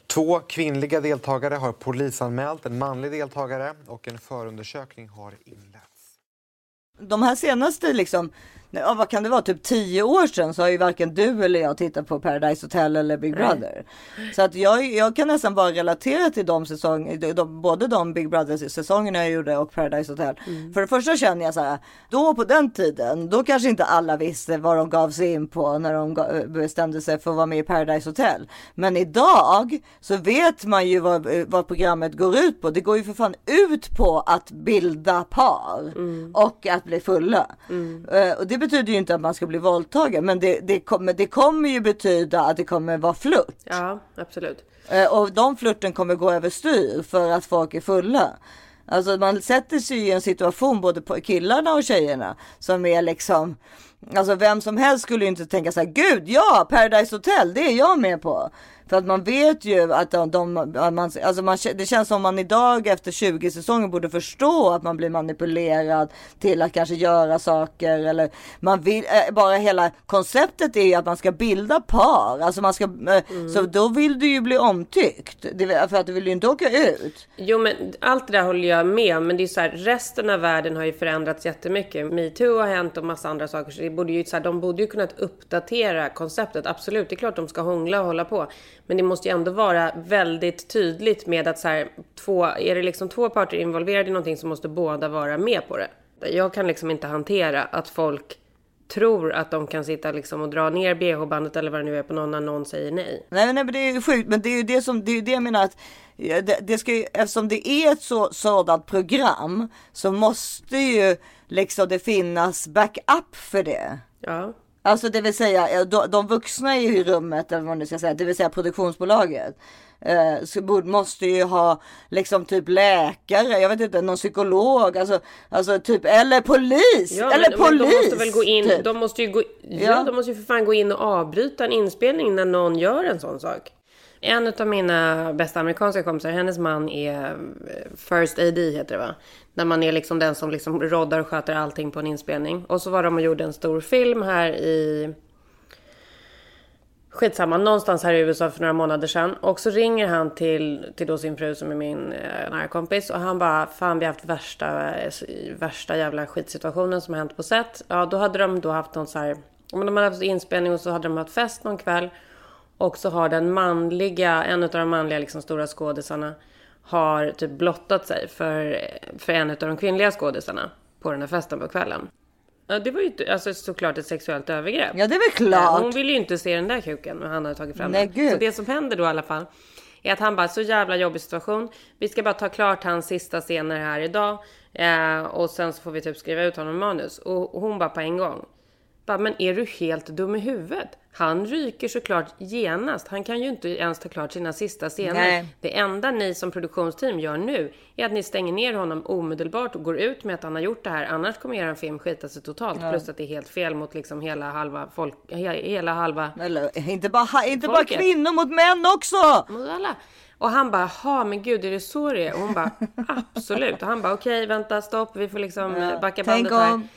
Två kvinnliga deltagare har polisanmält en manlig deltagare och en förundersökning har inletts de här senaste liksom, ja, vad kan det vara, typ tio år sedan så har ju varken du eller jag tittat på Paradise Hotel eller Big Brother. Så att jag, jag kan nästan bara relatera till de säsonger, de, de, både de Big Brother säsongerna jag gjorde och Paradise Hotel. För det första känner jag så här, då på den tiden, då kanske inte alla visste vad de gav sig in på när de ga- bestämde sig för att vara med i Paradise Hotel. Men idag så vet man ju vad, vad programmet går ut på. Det går ju för fan ut på att bilda par och att bli fulla. Eh, och det betyder ju inte att man ska bli våldtagen, men det, det, kommer, det kommer ju betyda att det kommer vara flört. Ja, absolut. Eh, och de flörten kommer gå överstyr för att folk är fulla. Alltså man sätter sig i en situation, både på killarna och tjejerna, som är liksom Alltså vem som helst skulle ju inte tänka så här, gud ja, Paradise Hotel, det är jag med på. För att man vet ju att de, de att man, alltså man, det känns som man idag efter 20 säsonger borde förstå att man blir manipulerad till att kanske göra saker eller man vill, eh, bara hela konceptet är ju att man ska bilda par. Alltså man ska, eh, så då vill du ju bli omtyckt. För att du vill ju inte åka ut. Jo, men allt det där håller jag med om. Men det är så här, resten av världen har ju förändrats jättemycket. Metoo har hänt och massa andra saker. Borde ju, så här, de borde ju kunnat uppdatera konceptet. Absolut, det är klart de ska hångla och hålla på. Men det måste ju ändå vara väldigt tydligt med att så här, två, är det liksom två parter involverade i någonting så måste båda vara med på det. Jag kan liksom inte hantera att folk tror att de kan sitta liksom och dra ner bh-bandet eller vad det nu är på någon när någon säger nej. Nej, nej men det är ju sjukt. Men det är ju det som det, är ju det jag menar att det, det ska ju, eftersom det är ett så, sådant program så måste ju liksom det finnas backup för det. Ja. Alltså det vill säga de, de vuxna i rummet eller vad man nu ska säga, det vill säga produktionsbolaget. Eh, så måste ju ha liksom typ läkare, jag vet inte, någon psykolog, alltså, alltså typ, eller polis! Ja, eller men, polis! de måste väl gå in, typ. de måste ju gå, ja, Ja. de måste ju för fan gå in och avbryta en inspelning när någon gör en sån sak. En av mina bästa amerikanska kompisar, hennes man är eh, First AD heter det va? När man är liksom den som liksom roddar och sköter allting på en inspelning. Och så var de och gjorde en stor film här i Skitsamma, någonstans här i USA för några månader sedan. Och så ringer han till, till då sin fru som är min eh, nära kompis. Och han bara, fan vi har haft värsta, eh, värsta jävla skitsituationen som har hänt på set. Ja, då hade de då haft någon så här, men de hade haft inspelning och så hade de haft fest någon kväll. Och så har den manliga, en av de manliga liksom stora skådisarna har typ blottat sig för, för en av de kvinnliga skådisarna på den här festen på kvällen. Ja, det var ju alltså, såklart ett sexuellt övergrepp. Ja det är väl klart. Hon ville ju inte se den där kuken och han hade tagit fram Nej, den. gud. Så det som händer då i alla fall är att han bara, så jävla jobbig situation. Vi ska bara ta klart hans sista scener här idag. Eh, och sen så får vi typ skriva ut honom manus. Och hon bara på en gång. Bara, men är du helt dum i huvudet? Han ryker såklart genast. Han kan ju inte ens ta klart sina sista scener. Nej. Det enda ni som produktionsteam gör nu är att ni stänger ner honom omedelbart och går ut med att han har gjort det här. Annars kommer er film skita sig totalt. Plus att det är helt fel mot liksom hela halva folk, he- hela halva Eller inte bara, inte bara kvinnor mot män också! mot alla. Och han bara, ha men gud är det så det är? Och hon bara, absolut. Och han bara, okej vänta stopp, vi får liksom eh, backa Tänk bandet här. om,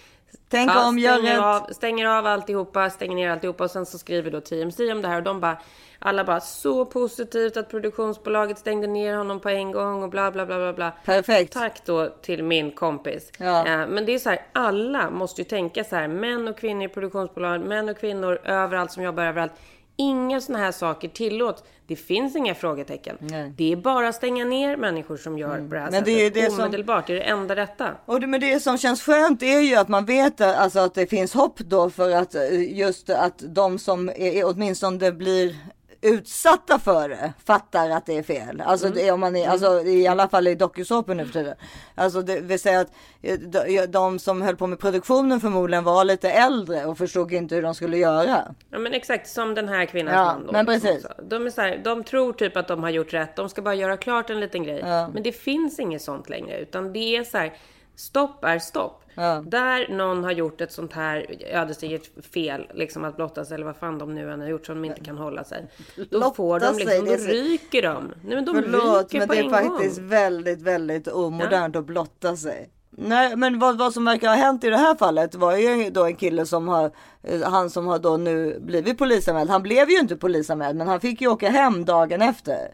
tänk Ja, om, gör stänger, rätt. av, stänger av alltihopa, stänger ner alltihopa och sen så skriver då TMC om det här och de bara alla bara så positivt att produktionsbolaget stängde ner honom på en gång och bla bla bla bla bla. Perfekt. Tack då till min kompis. Ja. Eh, Men det är så här, alla måste ju tänka så här, män och kvinnor i produktionsbolag, män och kvinnor överallt som jobbar överallt. Inga såna här saker tillåts. Det finns inga frågetecken. Nej. Mm. Det är bara att stänga ner människor som gör på det här Men det är sättet. ju det som- Omedelbart, det är det enda rätta. Och det, men det som känns skönt är ju att man vet alltså, att det finns hopp då för att eh, just att de som är, är åtminstone blir utsatta för det fattar att det är fel. Alltså, det, om man är, alltså i alla fall i dokusåpor nu för tiden. Alltså det vill säga att eh, de, de som höll på med produktionen förmodligen var lite äldre och förstod inte hur de skulle göra. Ja men exakt som den här kvinnans Ja, då. men liksom precis. också. De, är så här, de tror typ att de har gjort rätt. De ska bara göra klart en liten grej. Ja. Men det finns inget sånt längre. Utan det är så här. Stopp är stopp. Ja. Där någon har gjort ett sånt här ödesdigert fel, liksom att blotta sig eller vad fan de nu än har gjort som de inte kan hålla sig. Då Blotta får de liksom, då ryker de. Nej men de Förlåt, ryker men på det en är faktiskt gång. väldigt, väldigt omodernt att blotta sig. Nej, men vad, vad som verkar ha hänt i det här fallet var ju då en kille som har, eh, han som har då nu blivit polisanmäld. Han blev ju inte polisanmäld, men han fick ju åka hem dagen efter.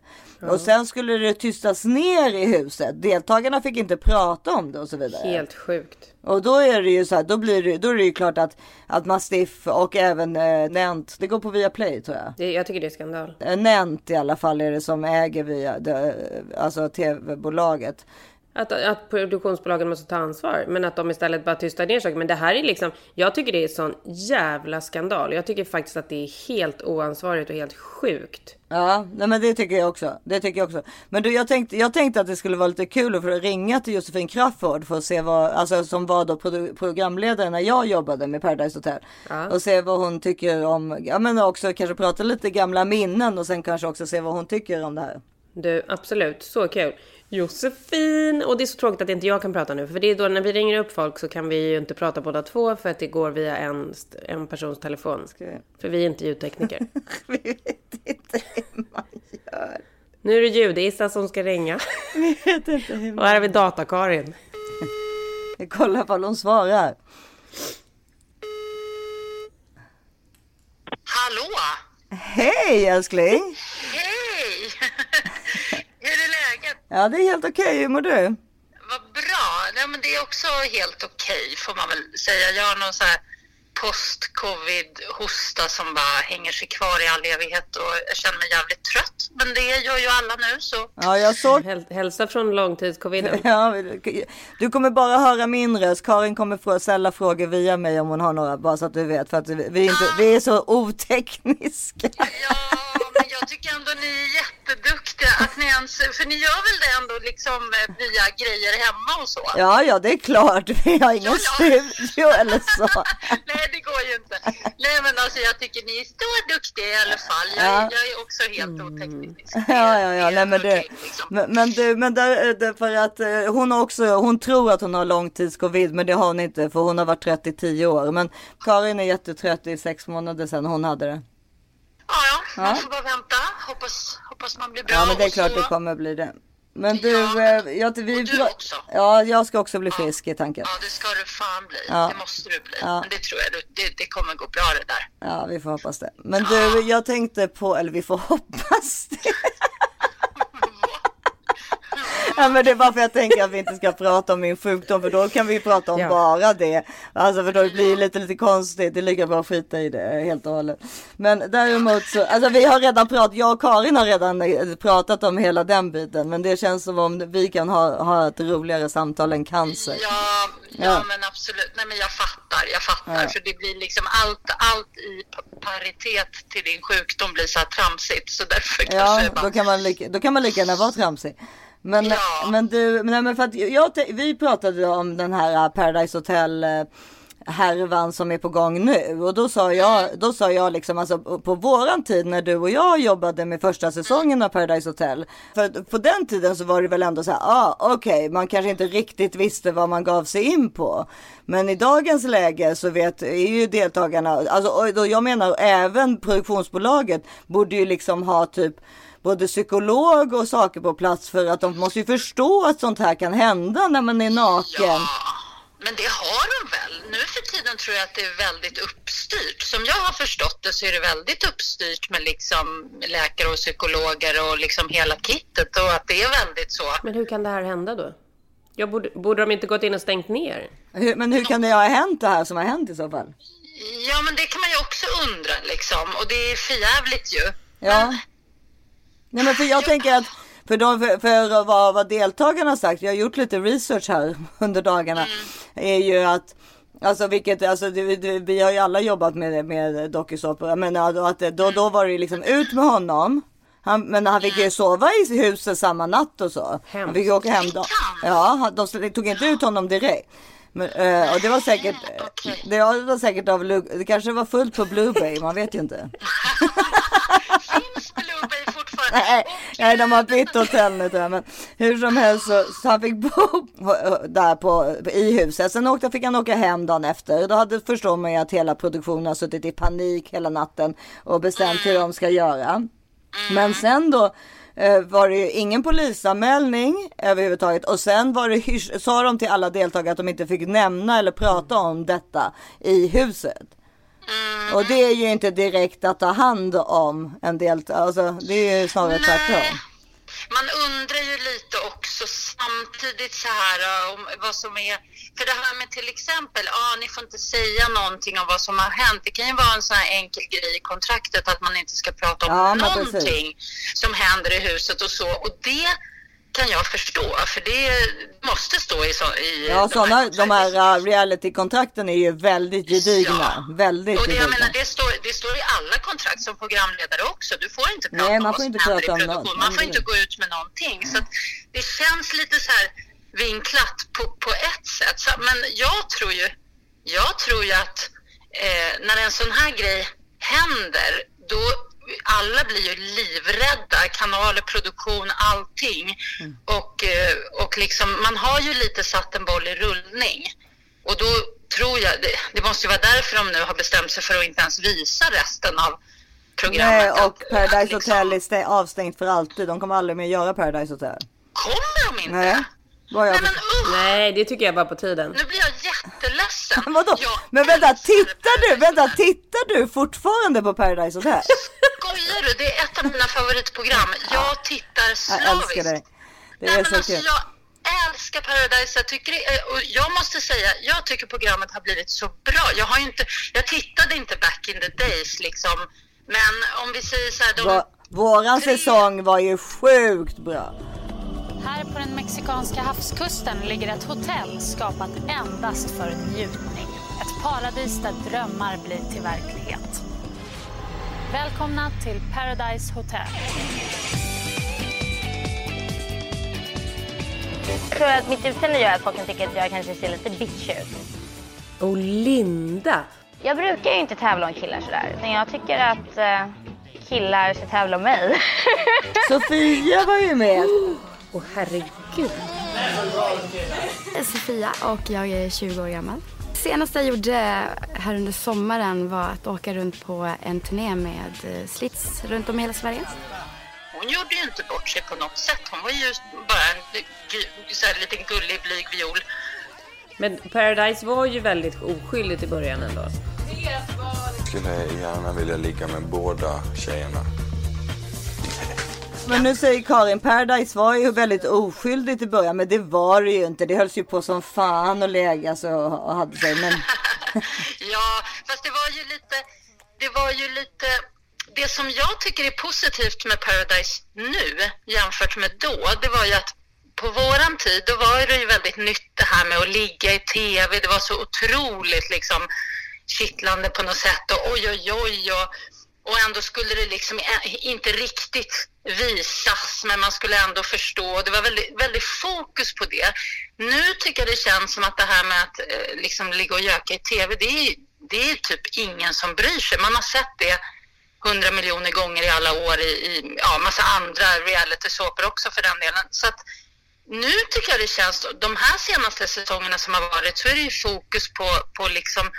Och sen skulle det tystas ner i huset. Deltagarna fick inte prata om det och så vidare. Helt sjukt. Och då är det ju så här, då blir det, då är det ju klart att, att Mastiff och även eh, Nent, det går på Viaplay tror jag. Det, jag tycker det är skandal. Eh, Nent i alla fall är det som äger via, det, alltså tv-bolaget. Att, att produktionsbolagen måste ta ansvar, men att de istället bara tystar ner saker. Men det här är liksom, jag tycker det är sån jävla skandal. Jag tycker faktiskt att det är helt oansvarigt och helt sjukt. Ja, nej men det tycker jag också. Det tycker jag också. Men du, jag tänkte, jag tänkte att det skulle vara lite kul att få ringa till Josefin Crafoord för att se vad, alltså som var då programledare när jag jobbade med Paradise Hotel. Ja. Och se vad hon tycker om, ja men också kanske prata lite gamla minnen och sen kanske också se vad hon tycker om det här. Du, absolut. Så kul. Josefin! Och det är så tråkigt att inte jag kan prata nu. För det är då när vi ringer upp folk så kan vi ju inte prata båda två för att det går via en, en persons telefon. För vi är inte ljudtekniker. Vi vet inte hur man gör. nu är det ljudissa som ska ringa. Vi vet inte hur Och man här har vi Data-Karin. Jag kollar ifall hon svarar. Hallå! Hej älskling! Hej! Hur är läget? Ja det är helt okej, hur mår du? Vad bra. Ja, men det är också helt okej får man väl säga. Jag har någon så här post-covid-hosta som bara hänger sig kvar i all evighet och jag känner mig jävligt trött. Men det gör ju alla nu så. Ja, jag såg Häl- Hälsa från långtidscoviden. Ja, du kommer bara höra min röst. Karin kommer få ställa frågor via mig om hon har några, bara så att du vet. För att vi, är inte, vi är så otekniska. Ja, men jag tycker ändå ni är Att ni ens, för ni gör väl det ändå liksom eh, via grejer hemma och så? Ja, ja, det är klart. Vi har ingen Ja, studio eller så. Nej, det går ju inte. Nej, men alltså jag tycker ni är så duktiga i alla fall. Jag, Ja. jag är också helt oteknisk. Ja, ja, ja, nej men det, okej, liksom. men, men du, men där, det, för att eh, hon har också, hon tror att hon har långtidscovid, men det har hon inte, för hon har varit trött i tio år. Men Karin är jättetrött i sex månader sedan hon hade det. Ja, ja, man får bara vänta. Hoppas, hoppas man blir bra. Ja, men det är klart så- det kommer bli det. Men du, Ja, eh, jag, vi, och du också. ja, jag ska också bli frisk i tanken. Ja, det ska du fan bli. Ja. Det måste du bli. Ja. Men det tror jag, det, det kommer gå bra det där. Ja, vi får hoppas det. Men du, jag tänkte på, eller vi får hoppas det. Ja, men det är bara för jag tänker att vi inte ska prata om min sjukdom för då kan vi prata om Ja. bara det. Alltså för då blir det lite, lite konstigt. Det är lika bra att skita i det helt och hållet. Men däremot så, alltså vi har redan pratat, jag och Karin har redan eh, pratat om hela den biten. Men det känns som om vi kan ha, ha ett roligare samtal än cancer. Ja, ja, Ja. men absolut. Nej, men jag fattar. Jag fattar. Ja. För det blir liksom allt, allt i pa- paritet till din sjukdom blir så här tramsigt. Så därför Ja, kanske jag bara... då kan man lika, då kan man lika gärna vara tramsig. Men, Ja. men du, nej men för att jag, vi pratade om den här äh, Paradise Hotel äh, härvan som är på gång nu och då sa jag, då sa jag liksom alltså på våran tid när du och jag jobbade med första säsongen av Paradise Hotel. För på den tiden så var det väl ändå så här, ah, okej, man kanske inte riktigt visste vad man gav sig in på. Men i dagens läge så vet är ju deltagarna, alltså och då jag menar även produktionsbolaget borde ju liksom ha typ både psykolog och saker på plats för att de måste ju förstå att sånt här kan hända när man är naken. Ja, men det har de väl. Nu för tiden tror jag att det är väldigt uppstyrt. Som jag har förstått det så är det väldigt uppstyrt med liksom läkare och psykologer och liksom hela kittet och att det är väldigt så. Men hur kan det här hända då? Jag borde, borde de inte gått in och stängt ner? Hur, men hur kan det ha hänt det här som har hänt i så fall? Ja, men det kan man ju också undra liksom och det är förjävligt ju. Ja. Nej men för jag tänker att för, de, för, för vad, vad deltagarna har sagt, jag har gjort lite research här under dagarna, är ju att Alltså vilket, alltså det, det, vi har ju alla jobbat med, med dokusåpor, men att då, då var det liksom ut med honom. Han, men han fick ju sova i huset samma natt och så. Han fick ju åka hem då. Ja, de tog inte ut honom direkt. Men, eh, och det var säkert, det var säkert av, det kanske var fullt på Blue Bay, man vet ju inte. Finns Blue Bay fortfarande? Nej, nej, de har bytt hotell nu tror. Men hur som helst så, så han fick bo där på, i huset. Sen åkte, fick han åka hem dagen efter. Då hade förstår man ju att hela produktionen har suttit i panik hela natten och bestämt hur de ska göra. Men sen då Eh, var det ju ingen polisanmälning överhuvudtaget och sen var det sa de till alla deltagare att de inte fick nämna eller prata om detta i huset. Och det är ju inte direkt att ta hand om en deltagare, alltså det är ju snarare tvärtom. Man undrar ju lite också samtidigt så här uh, om vad som är, för det här med till exempel, ja ni får inte säga någonting om vad som har hänt. Det kan ju vara en sån här enkel grej i kontraktet att man inte ska prata om Ja, någonting som händer i huset och så. Och det kan jag förstå, för det måste stå i, så, i Ja, de sådana, här de här uh, reality-kontrakten är ju väldigt gedigna. Väldigt och det, jag gedigna. menar, det, står, det står i alla kontrakt som programledare också. Du får inte prata Nej, om man vad får som inte händer prata i om produktion. Man får inte gå ut med någonting. Så det känns lite så här vinklat på, på ett sätt. Så, men jag tror ju, jag tror ju att eh, när en sån här grej händer, då alla blir ju livrädda, kanaler, produktion, allting. Mm. Och, eh, och liksom, man har ju lite satt en boll i rullning. Och då tror jag, det, det måste ju vara därför de nu har bestämt sig för att inte ens visa resten av programmet. Nej, och Paradise att liksom- Hotel är stä- avstängt för alltid. De kommer aldrig mer göra Paradise Hotel. Kommer de inte? Nej. Vad jag Nej men usch! Nej, det tycker jag var på tiden. Nu blir jag jätteledsen. Men vadå? Jag Men vänta, tittar du? Vänta, tittar du fortfarande på Paradise Hotel? Skojar du? Det är ett av mina favoritprogram. Jag tittar Jag slaviskt. älskar dig. Det Nej, är men så alltså, kul. jag älskar Paradise. Jag, tycker och jag måste säga, jag tycker programmet har blivit så bra. Jag, har ju inte, jag tittade inte back in the days liksom. Men om vi säger så här, de, våran Tre- säsong var ju sjukt bra. Här på den mexikanska havskusten ligger ett hotell skapat endast för njutning. Ett paradis där drömmar blir till verklighet. Välkomna till Paradise Hotel. Jag tror att mitt utseende gör att folk kan tycka att jag kanske ser lite bitch ut. Och Linda. Jag brukar ju inte tävla om killar sådär. Utan jag tycker att eh, killar ska tävla om mig. Sofia var ju med. Åh herregud. Sofia och jag är 20 år gammal. Senaste jag gjorde här under sommaren var att åka runt på en turné med eh, Slits runt om i hela Sverige. hon gjorde ju inte bort sig på något sätt. Hon var ju bara en gu- så här, liten gullig, blyg viol. Men Paradise var ju väldigt oskyldigt i början ändå. skulle gärna vilja ligga med båda tjejerna. Men nu säger Karin, Paradise var ju väldigt oskyldigt i början, men det var det ju inte. Det hölls ju på som fan och lägas och, och hade sig. Men Ja, fast det var ju lite, det var ju lite, det som jag tycker är positivt med Paradise nu jämfört med då, det var ju att på våran tid, då var det ju väldigt nytt det här med att ligga i tv. Det var så otroligt liksom kittlande på något sätt och oj, oj, oj. Och, och ändå skulle det liksom inte riktigt visas, men man skulle ändå förstå. Det var väldigt, väldigt fokus på det. Nu tycker jag det känns som att det här med att eh, liksom ligga och göka i tv, det är, det är typ ingen som bryr sig. Man har sett det hundra miljoner gånger i alla år i, i ja, massa andra reality-såpor också för den delen. Så att nu tycker jag det känns, de här senaste säsongerna som har varit så är det ju fokus på, på, liksom,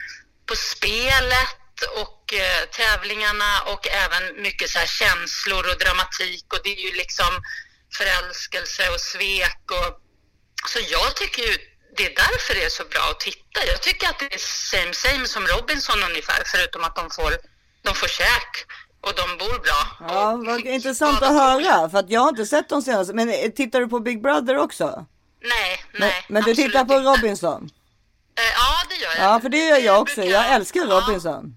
på spelet och eh, tävlingarna och även mycket så här känslor och dramatik och det är ju liksom förälskelse och svek och så jag tycker ju det är därför det är så bra att titta. Jag tycker att det är same same som Robinson ungefär förutom att de får, de får käk och de bor bra. ja, vad intressant att höra. För att jag har inte sett de senaste. Men eh, tittar du på Big Brother också? Nej, Men, nej. men du tittar på. Robinson? Eh, Ja, det gör jag. Ja, för det gör jag också. Jag älskar. Robinson.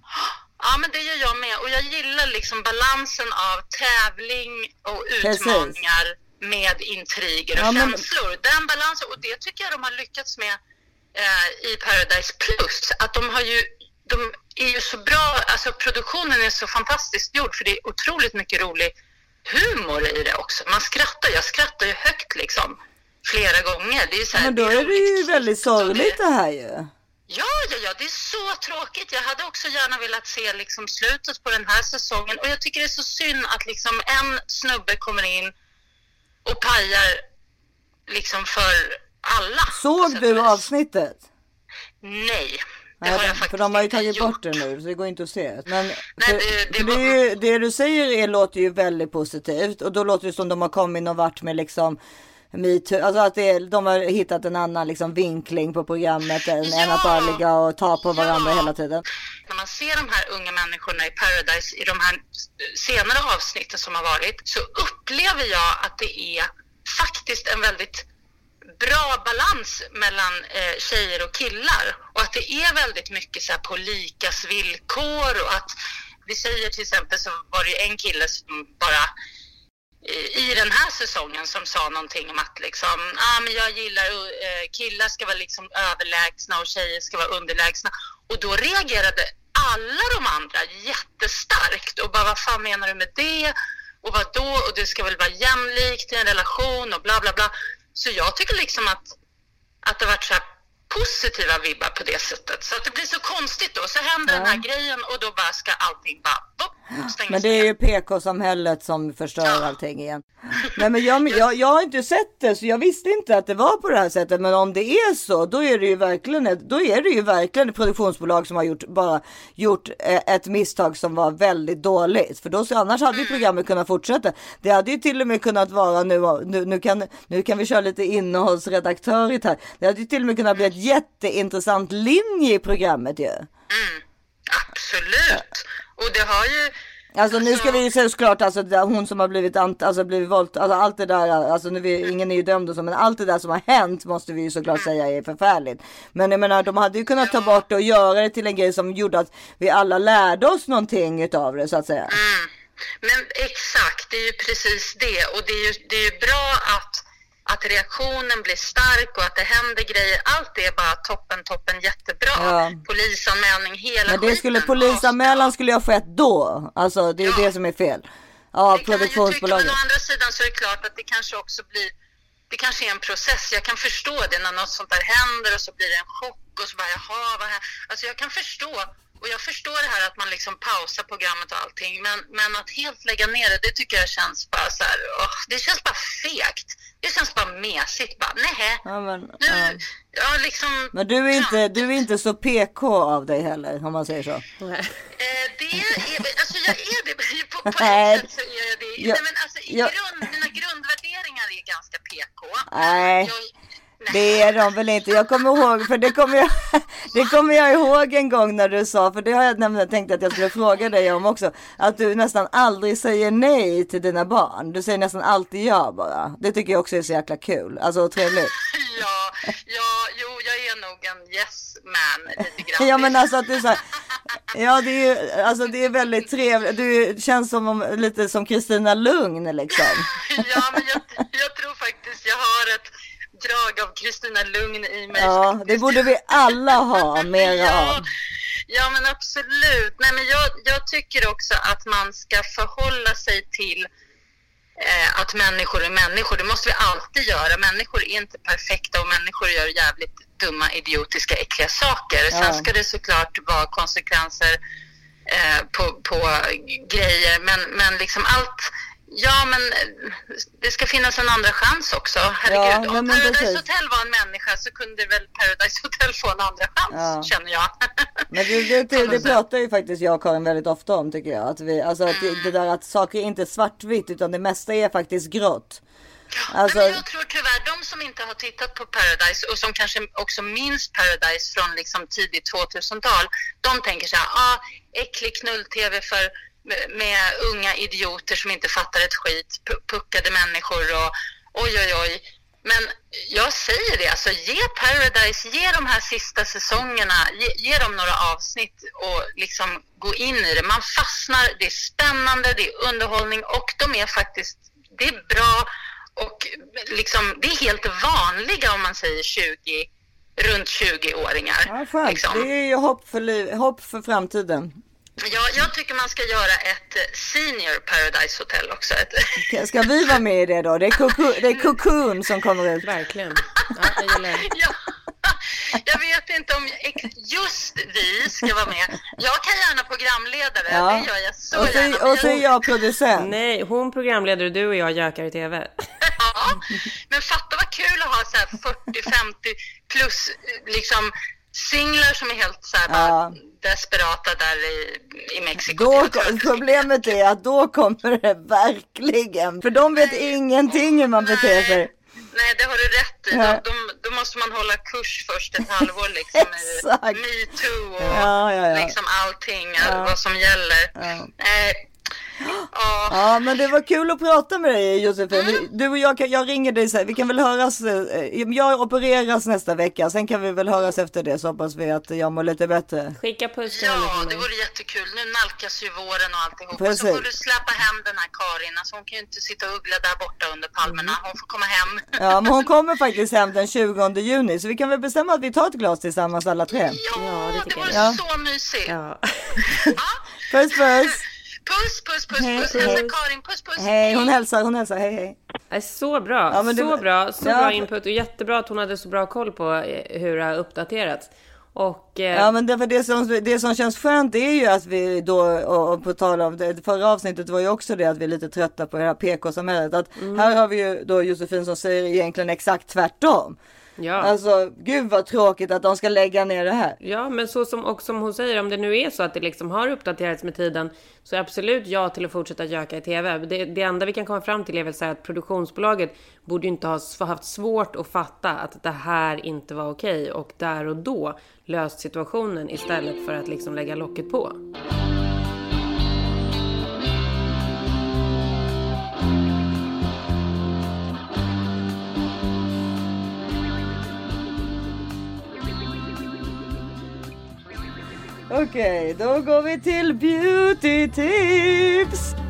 Ja, men det gör jag med. Och jag gillar liksom balansen av tävling och Precis. utmaningar med intriger och Ja, men- känslor. Den balansen, och det tycker jag de har lyckats med eh, i Paradise Plus. Att de har ju, de är ju så bra, alltså produktionen är så fantastiskt gjord för det är otroligt mycket rolig humor i det också. Man skrattar, jag skrattar ju högt liksom flera gånger. Det är så Ja, här, men då är det ju väldigt sorgligt det här ju. Ja, ja, ja, det är så tråkigt. Jag hade också gärna velat se liksom slutet på den här säsongen och jag tycker det är så synd att liksom en snubbe kommer in och pajar liksom för alla. Såg du och avsnittet? Nej, det har Nej, jag för de har ju tagit gjort. bort det nu så det går inte att se. Men Nej, för, det- det det, ju, det du säger är, låter ju väldigt positivt och då låter det som de har kommit någon vart med liksom metoo, alltså att det de har hittat en annan liksom vinkling på programmet än, än att bara Ja. ligga och ta på varandra Ja. hela tiden. När man ser de här unga människorna i Paradise i de här senare avsnitten som har varit så upplever jag att det är faktiskt en väldigt bra balans mellan eh, tjejer och killar och att det är väldigt mycket så här på likas villkor och att vi säger till exempel så var det en kille som bara i den här säsongen som sa någonting om att liksom, ah, men jag gillar uh, killar ska vara liksom överlägsna och tjejer ska vara underlägsna. Och då reagerade alla de andra jättestarkt och bara vad fan menar du med det? Och vad då? Och det ska väl vara jämlikt i en relation och bla bla bla. Så jag tycker liksom att, att det varit så här positiva vibbar på det sättet. Så att det blir så konstigt då. Så händer den här grejen och då bara ska allting bara bopp, stängas Men det är ju PK-samhället som förstör allting igen. Nej men jag, jag, jag har inte sett det så jag visste inte att det var på det här sättet. Men om det är så då är det ju verkligen ett, då är det ju verkligen ett produktionsbolag som har gjort, bara gjort eh, ett misstag som var väldigt dåligt. För då, så annars hade ju programmet kunnat fortsätta. Det hade ju till och med kunnat vara nu, nu, nu, kan, nu kan vi köra lite innehållsredaktörigt här. Det hade ju till och med kunnat bli ett jätteintressant linje i programmet ju. Absolut. Och det har ju... Alltså nu ska vi ju säga såklart alltså hon som har blivit, alltså blivit våld, alltså allt det där, alltså nu vi, ingen är ju dömd och så, men allt det där som har hänt måste vi ju såklart säga är förfärligt. Men jag menar de hade ju kunnat ta bort det och göra det till en grej som gjorde att vi alla lärde oss någonting utav det så att säga. Men exakt, det är ju precis det. Och det är ju, det är ju bra att, att reaktionen blir stark och att det händer grejer. Allt det är bara toppen, toppen, jättebra. Ja. Polisanmälning, hela Men det skulle polisanmälan skulle ju ha skett då. Alltså det är det som är fel. Ja, produktionsbolaget. Men å andra sidan så är det klart att det kanske också blir det kanske är en process. Jag kan förstå det när något sånt där händer och så blir det en chock och så bara jaha, vad här? Alltså jag kan förstå och jag förstår det här att man liksom pausar programmet och allting men, men att helt lägga ner det, det tycker jag känns bara så här, åh, det känns bara fegt. Det känns bara mesigt bara, nej. Ja, men, Nu, ja. ja liksom, men du är inte, du är inte så PK av dig heller om man säger så. eh, det är, alltså jag är det, på, på Nej. ett sätt så är jag det. Ja, Nej men alltså i ja. grund, mina grundvärderingar är ganska PK. Nej. Det är de väl inte. Jag kommer ihåg, för det kommer jag, det kommer jag ihåg en gång när du sa, för det har jag nämligen tänkt att jag skulle fråga dig om också, att du nästan aldrig säger nej till dina barn. Du säger nästan alltid ja bara. Det tycker jag också är så jäkla kul, alltså trevligt. Ja, ja, jo, jag är nog en yes man lite grann. Ja men alltså att du så här, ja det är ju, alltså det är väldigt trevligt. Du känns som om, lite som Kristina Lugn liksom. Ja, men jag, jag tror faktiskt jag har ett drag av Kristina Lugn i mig. Ja, det borde vi alla ha mera av. Ja, men absolut. Nej, men jag, jag tycker också att man ska förhålla sig till eh, att människor är människor. Det måste vi alltid göra. Människor är inte perfekta och människor gör jävligt dumma, idiotiska, äckliga saker. Ja. Sen ska det såklart vara konsekvenser eh, på, på grejer. Men, men liksom allt... Ja, men eh, det ska finnas en andra chans också. Herregud, Ja, om Paradise precis. Hotel var en människa så kunde väl Paradise Hotel få en andra chans, Ja. känner jag. Men det, det, det, det pratar ju faktiskt jag och Karin väldigt ofta om tycker jag. Att vi, alltså att det, det där att saker är inte svartvitt utan det mesta är faktiskt grått. Alltså, Men jag tror tyvärr de som inte har tittat på Paradise och som kanske också minns Paradise från liksom tidigt 2000-tal, de tänker så här, ah, äcklig knull-tv för med, unga idioter som inte fattar ett skit, pu- puckade människor och oj, oj, oj. Men jag säger det, alltså ge Paradise, ge de här sista säsongerna, ge, ge dem några avsnitt och liksom gå in i det. Man fastnar, det är spännande, det är underhållning och de är faktiskt, det är bra och liksom, det är helt vanliga om man säger 20, runt 20-åringar. ja, liksom. Det är ju hopp för, liv, hopp för framtiden. Ja, jag tycker man ska göra ett eh, senior Paradise Hotel också. Ett, Ska vi vara med i det då? Det är, Cocoon, det är Cocoon som kommer ut. Verkligen. Ja, jag gillar det. ja, jag vet inte om just vi ska vara med. Jag kan gärna programledare, Ja. det gör jag så Och så, gärna. och så är jag producent. Nej, hon programledare, du och jag gökar i tv. Ja, men fatta vad kul att ha så här 40-50 plus eh, liksom singlar som är helt så här Ja. desperata där i, i Mexiko. Då, problemet är att då kommer det verkligen. För de vet ingenting hur man beter sig. Nej, det har du rätt i. Ja. Då, då, måste man hålla kurs först ett halvår liksom i metoo och Ja, liksom allting, vad som gäller. Eh, ja. Ja, men det var kul att prata med dig Josefin. Vi- Du och jag, kan, jag ringer dig sen. Vi kan väl höras. eh, Jag opereras nästa vecka. Sen kan vi väl höras efter det så hoppas vi att jag mår lite bättre. Skicka puss till Ja, det vore jättekul. Nu nalkas ju våren och alltihop. Precis. Och så får du släppa hem den här Karin. Alltså hon kan ju inte sitta och uggla där borta under palmerna. Hon får komma hem. Ja, men hon kommer faktiskt hem den 20 juni. Så vi kan väl bestämma att vi tar ett glas tillsammans alla tre. Ja, det, tycker vore jag. så mysigt. Ja. Puss puss! Puss, puss, puss, Hej, puss. hej. Hälsa Karin. Puss, puss. Hej, hon hälsar, hon hälsar. Hej hej. Nej, så bra, Ja, men det så var- bra, så Ja. bra input och jättebra att hon hade så bra koll på eh, hur det har uppdaterats. Och eh, Ja men därför det som, det som känns skönt är ju att vi då, och, och på tal om det förra avsnittet var ju också det att vi är lite trötta på det här PK-samhället. Att Mm. här har vi ju då Josefin som säger egentligen exakt tvärtom. Ja. Alltså gud vad tråkigt att de ska lägga ner det här. Ja, men så som, och som hon säger, om det nu är så att det liksom har uppdaterats med tiden så är absolut ja till att fortsätta göka i tv. Det, det enda vi kan komma fram till är väl så här att produktionsbolaget borde ju inte ha haft svårt att fatta att det här inte var okej och där och då löst situationen istället för att liksom lägga locket på. Okej, då går vi till beauty tips.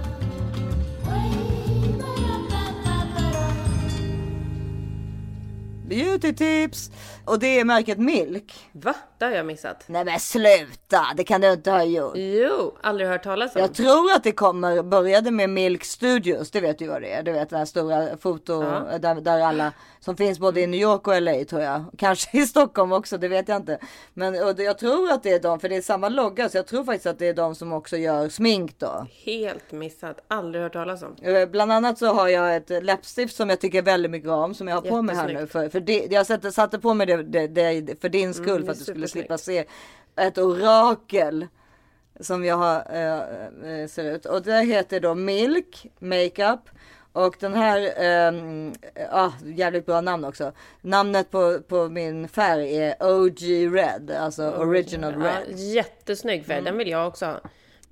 Beauty tips. Och det är märket Milk. Va? Det har jag missat. Nej men sluta, det kan du inte ha gjort. Jo, aldrig hört talas om. Jag tror att det kommer, började med Milk Studios, det vet du vad det är. Du vet den här stora foto, Ja. där, där alla som finns både i New York och LA tror jag. Kanske i Stockholm också, det vet jag inte. Men och jag tror att det är de, för det är samma logga, så jag tror faktiskt att det är de som också gör smink då. Helt missat. Aldrig hört talas om. Eh, Bland annat så har jag ett läppstift som jag tycker väldigt mycket om som jag har på mig här nu. För, för det, jag satte, satte på mig det, det, det för din skull Mm, för att du skulle slippa se ett orakel som jag har, eh, ser ut. Och det heter då Milk Makeup. Och den här, ehm, ah, jävligt bra namn också. Namnet på, på min färg är OG Red, alltså Original Ja, Red. jättesnygg färg. Mm. Den vill jag också ha.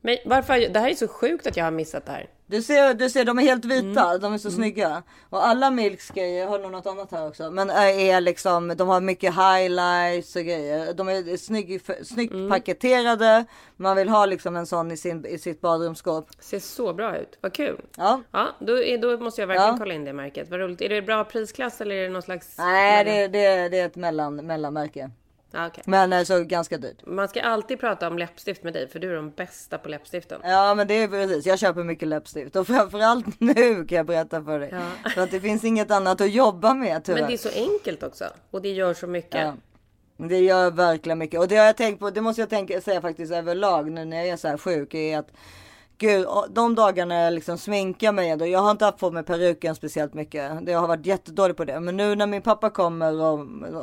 Men varför? Det här är så sjukt att jag har missat det här. Du ser, du ser, de är helt vita, Mm. de är så snygga. Och alla Milks grejer, jag har nog något annat här också. Men är är liksom, de har mycket highlights och grejer. De är snygg, snyggt Mm. paketerade. Man vill ha liksom en sån i, sin, i sitt badrumsskåp. Ser så bra ut. Vad kul. Ja. Ja, då, är, då måste jag verkligen Ja. kolla in det märket. Vad roligt. Är det bra prisklass eller är det någon slags... Nej, det, det, det är ett mellan, mellanmärke. Ja, okej. Men alltså ganska dyrt. Man ska alltid prata om läppstift med dig för du är de bästa på läppstiften. Ja men det är precis, jag köper mycket läppstift och framförallt nu kan jag berätta för dig. Ja. För att det finns inget annat att jobba med tyvärr. Men det är så enkelt också. Och det gör så mycket. Ja. Det gör verkligen mycket och det har jag tänkt på. Det måste jag tänka, säga faktiskt överlag nu när jag är så här sjuk. Är att gud, de dagarna jag liksom sminkar mig ändå. Jag har inte haft på mig peruken speciellt mycket. Det har varit jättedålig på det. Men nu när min pappa kommer och,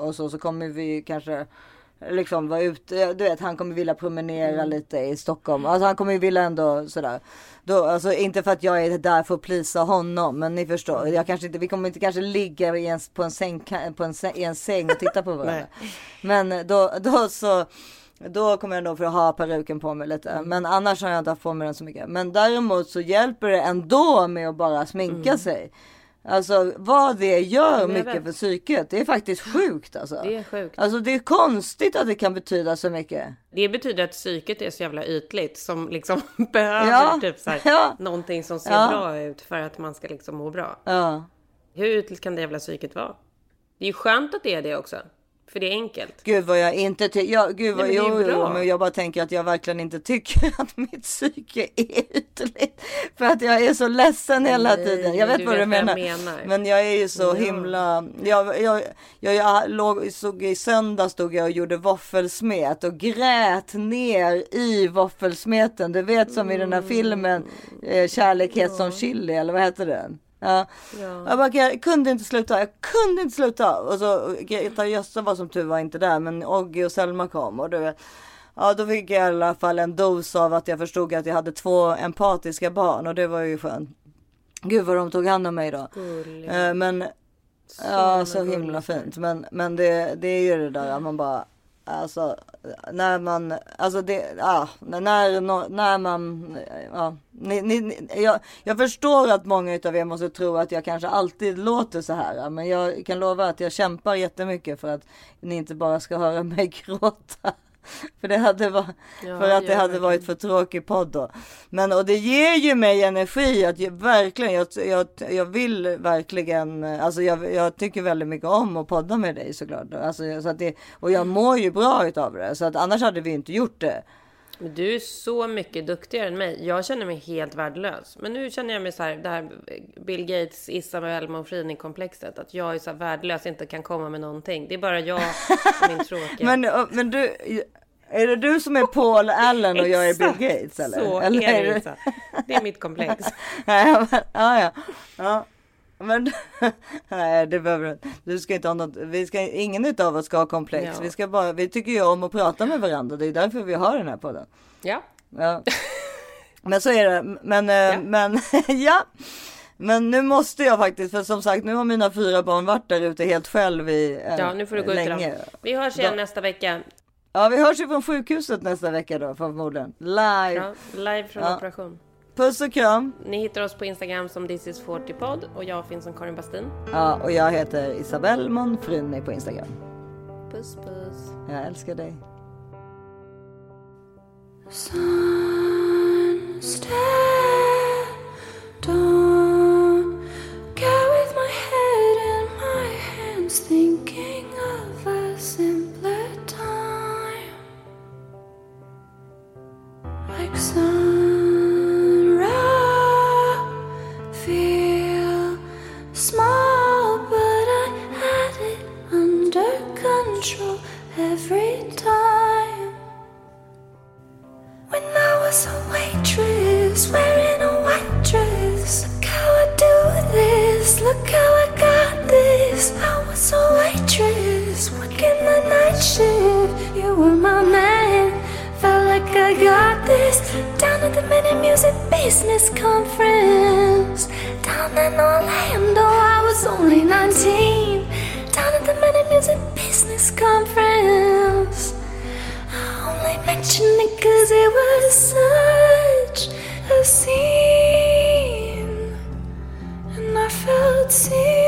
och så, så kommer vi kanske liksom vara ute. Du vet, han kommer vilja promenera Mm. lite i Stockholm. Alltså han kommer ju vilja ändå sådär. Då, alltså inte för att jag är där för att plisa honom, men ni förstår. Jag kanske inte, vi kommer inte kanske ligga i en, på en säng, på en, i en säng och titta på varandra. men då, då så. Då kommer jag nog för att ha peruken på mig lite. Mm. Men annars har jag inte haft på mig den så mycket. Men däremot så hjälper det ändå med att bara sminka Mm. sig. Alltså vad det gör jag mycket vet. för psyket. Det är faktiskt sjukt alltså. Det är sjukt. Alltså det är konstigt att det kan betyda så mycket. Det betyder att psyket är så jävla ytligt som liksom behöver Ja, typ så här, ja. någonting som ser Ja. bra ut för att man ska liksom må bra. Ja. Hur ytligt kan det jävla psyket vara? Det är ju skönt att det är det också. För det är enkelt. Gud vad jag inte tycker. Ja, gud vad, Nej, men det är jo, jo, men jag bara tänker att jag verkligen inte tycker att mitt psyke är ytligt. För att jag är så ledsen hela Nej, tiden. Jag vet du vad du vet menar. menar. Men jag är ju så Ja. himla. Jag, jag, jag, jag låg, såg i söndag stod jag och gjorde våffelsmet och grät ner i våffelsmeten. Du vet som i den här filmen eh, Kärlek heter som chili eller vad heter den? Ja. Jag, bara, jag kunde inte sluta, jag kunde inte sluta. Och så Greta och Gösta var som tur var inte där, men Oggy och Selma kom och du. Ja, då fick jag i alla fall en dos av att jag förstod att jag hade två empatiska barn och det var ju skönt. Gud vad de tog hand om mig då. Eh, men ja, så himla fint. Men, men det, det är ju det där att man bara Alltså när man, alltså det, ja, när, när man, ja, ni, ni, ni- jag, jag förstår att många utav er måste tro att jag kanske alltid låter så här. Men jag kan lova att jag kämpar jättemycket för att ni inte bara ska höra mig gråta. För det hade, va, Ja, för att det hade verkligen. varit för tråkig podd då. Men och det ger ju mig energi att jag, verkligen, jag, jag, jag vill verkligen, alltså jag, jag tycker väldigt mycket om att podda med dig såklart. Alltså, så att det, och jag mår ju bra utav det. Så att annars hade vi inte gjort det. Men du är så mycket duktigare än mig. Jag känner mig helt värdelös. Men nu känner jag mig så här, det här Bill Gates, Isabel Monfrini komplexet. Att jag är så här värdelös, inte kan komma med någonting. Det är bara jag och min tråkiga. Men, men du, är det du som är Paul Allen och jag är Bill Gates eller? Så eller är det, det- Lisa. Det är mitt komplex. ja, ja, ja. ja. Men nej, det behöver du. Du ska inte ha något. Vi ska, ingen utav oss ska ha komplex. Ja. Vi ska bara, vi tycker ju om att prata med varandra. Det är därför vi har den här podden. Ja. Ja. Men så är det. Men, ja. men ja. Men nu måste jag faktiskt, för som sagt, nu har mina fyra barn varit där ute helt själv i eh, Ja, nu får du gå ut länge. dem. Vi hörs igen Då- nästa vecka. Ja, vi hörs ju från sjukhuset nästa vecka då förmodligen. Live. Ja, live från Ja. operation. Puss och kram! Ni hittar oss på Instagram som thisis40pod och jag finns som Karin Bastin. Ja, och jag heter Isabelle Monfrini på Instagram. Puss puss. Jag älskar dig. Sun, stare, dawn, go with my head and my hands thinking every time. When I was a waitress, wearing a white dress, look how I do this, look how I got this. I was a waitress, working the night shift. You were my man, felt like I got this. Down at the Mini Music Business Conference, down in Orlando, I was only 19 down at the Meta Music Business Conference. I only mentioned it because it was such a scene, and I felt seen.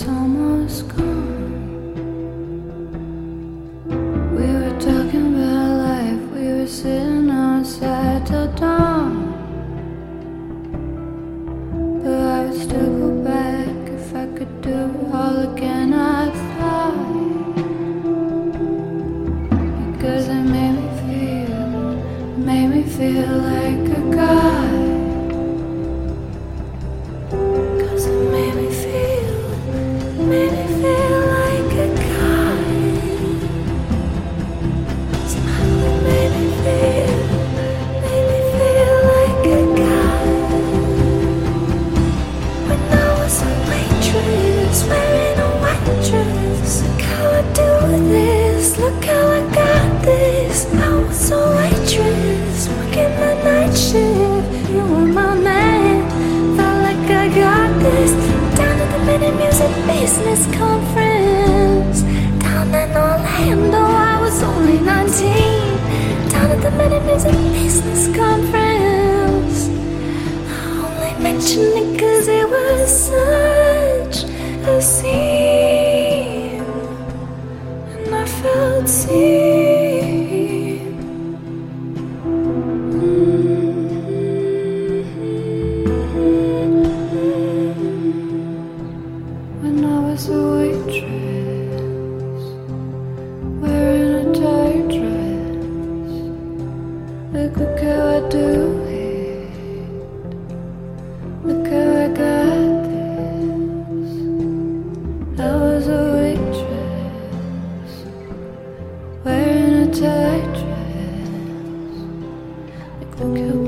It's almost gone. Okay.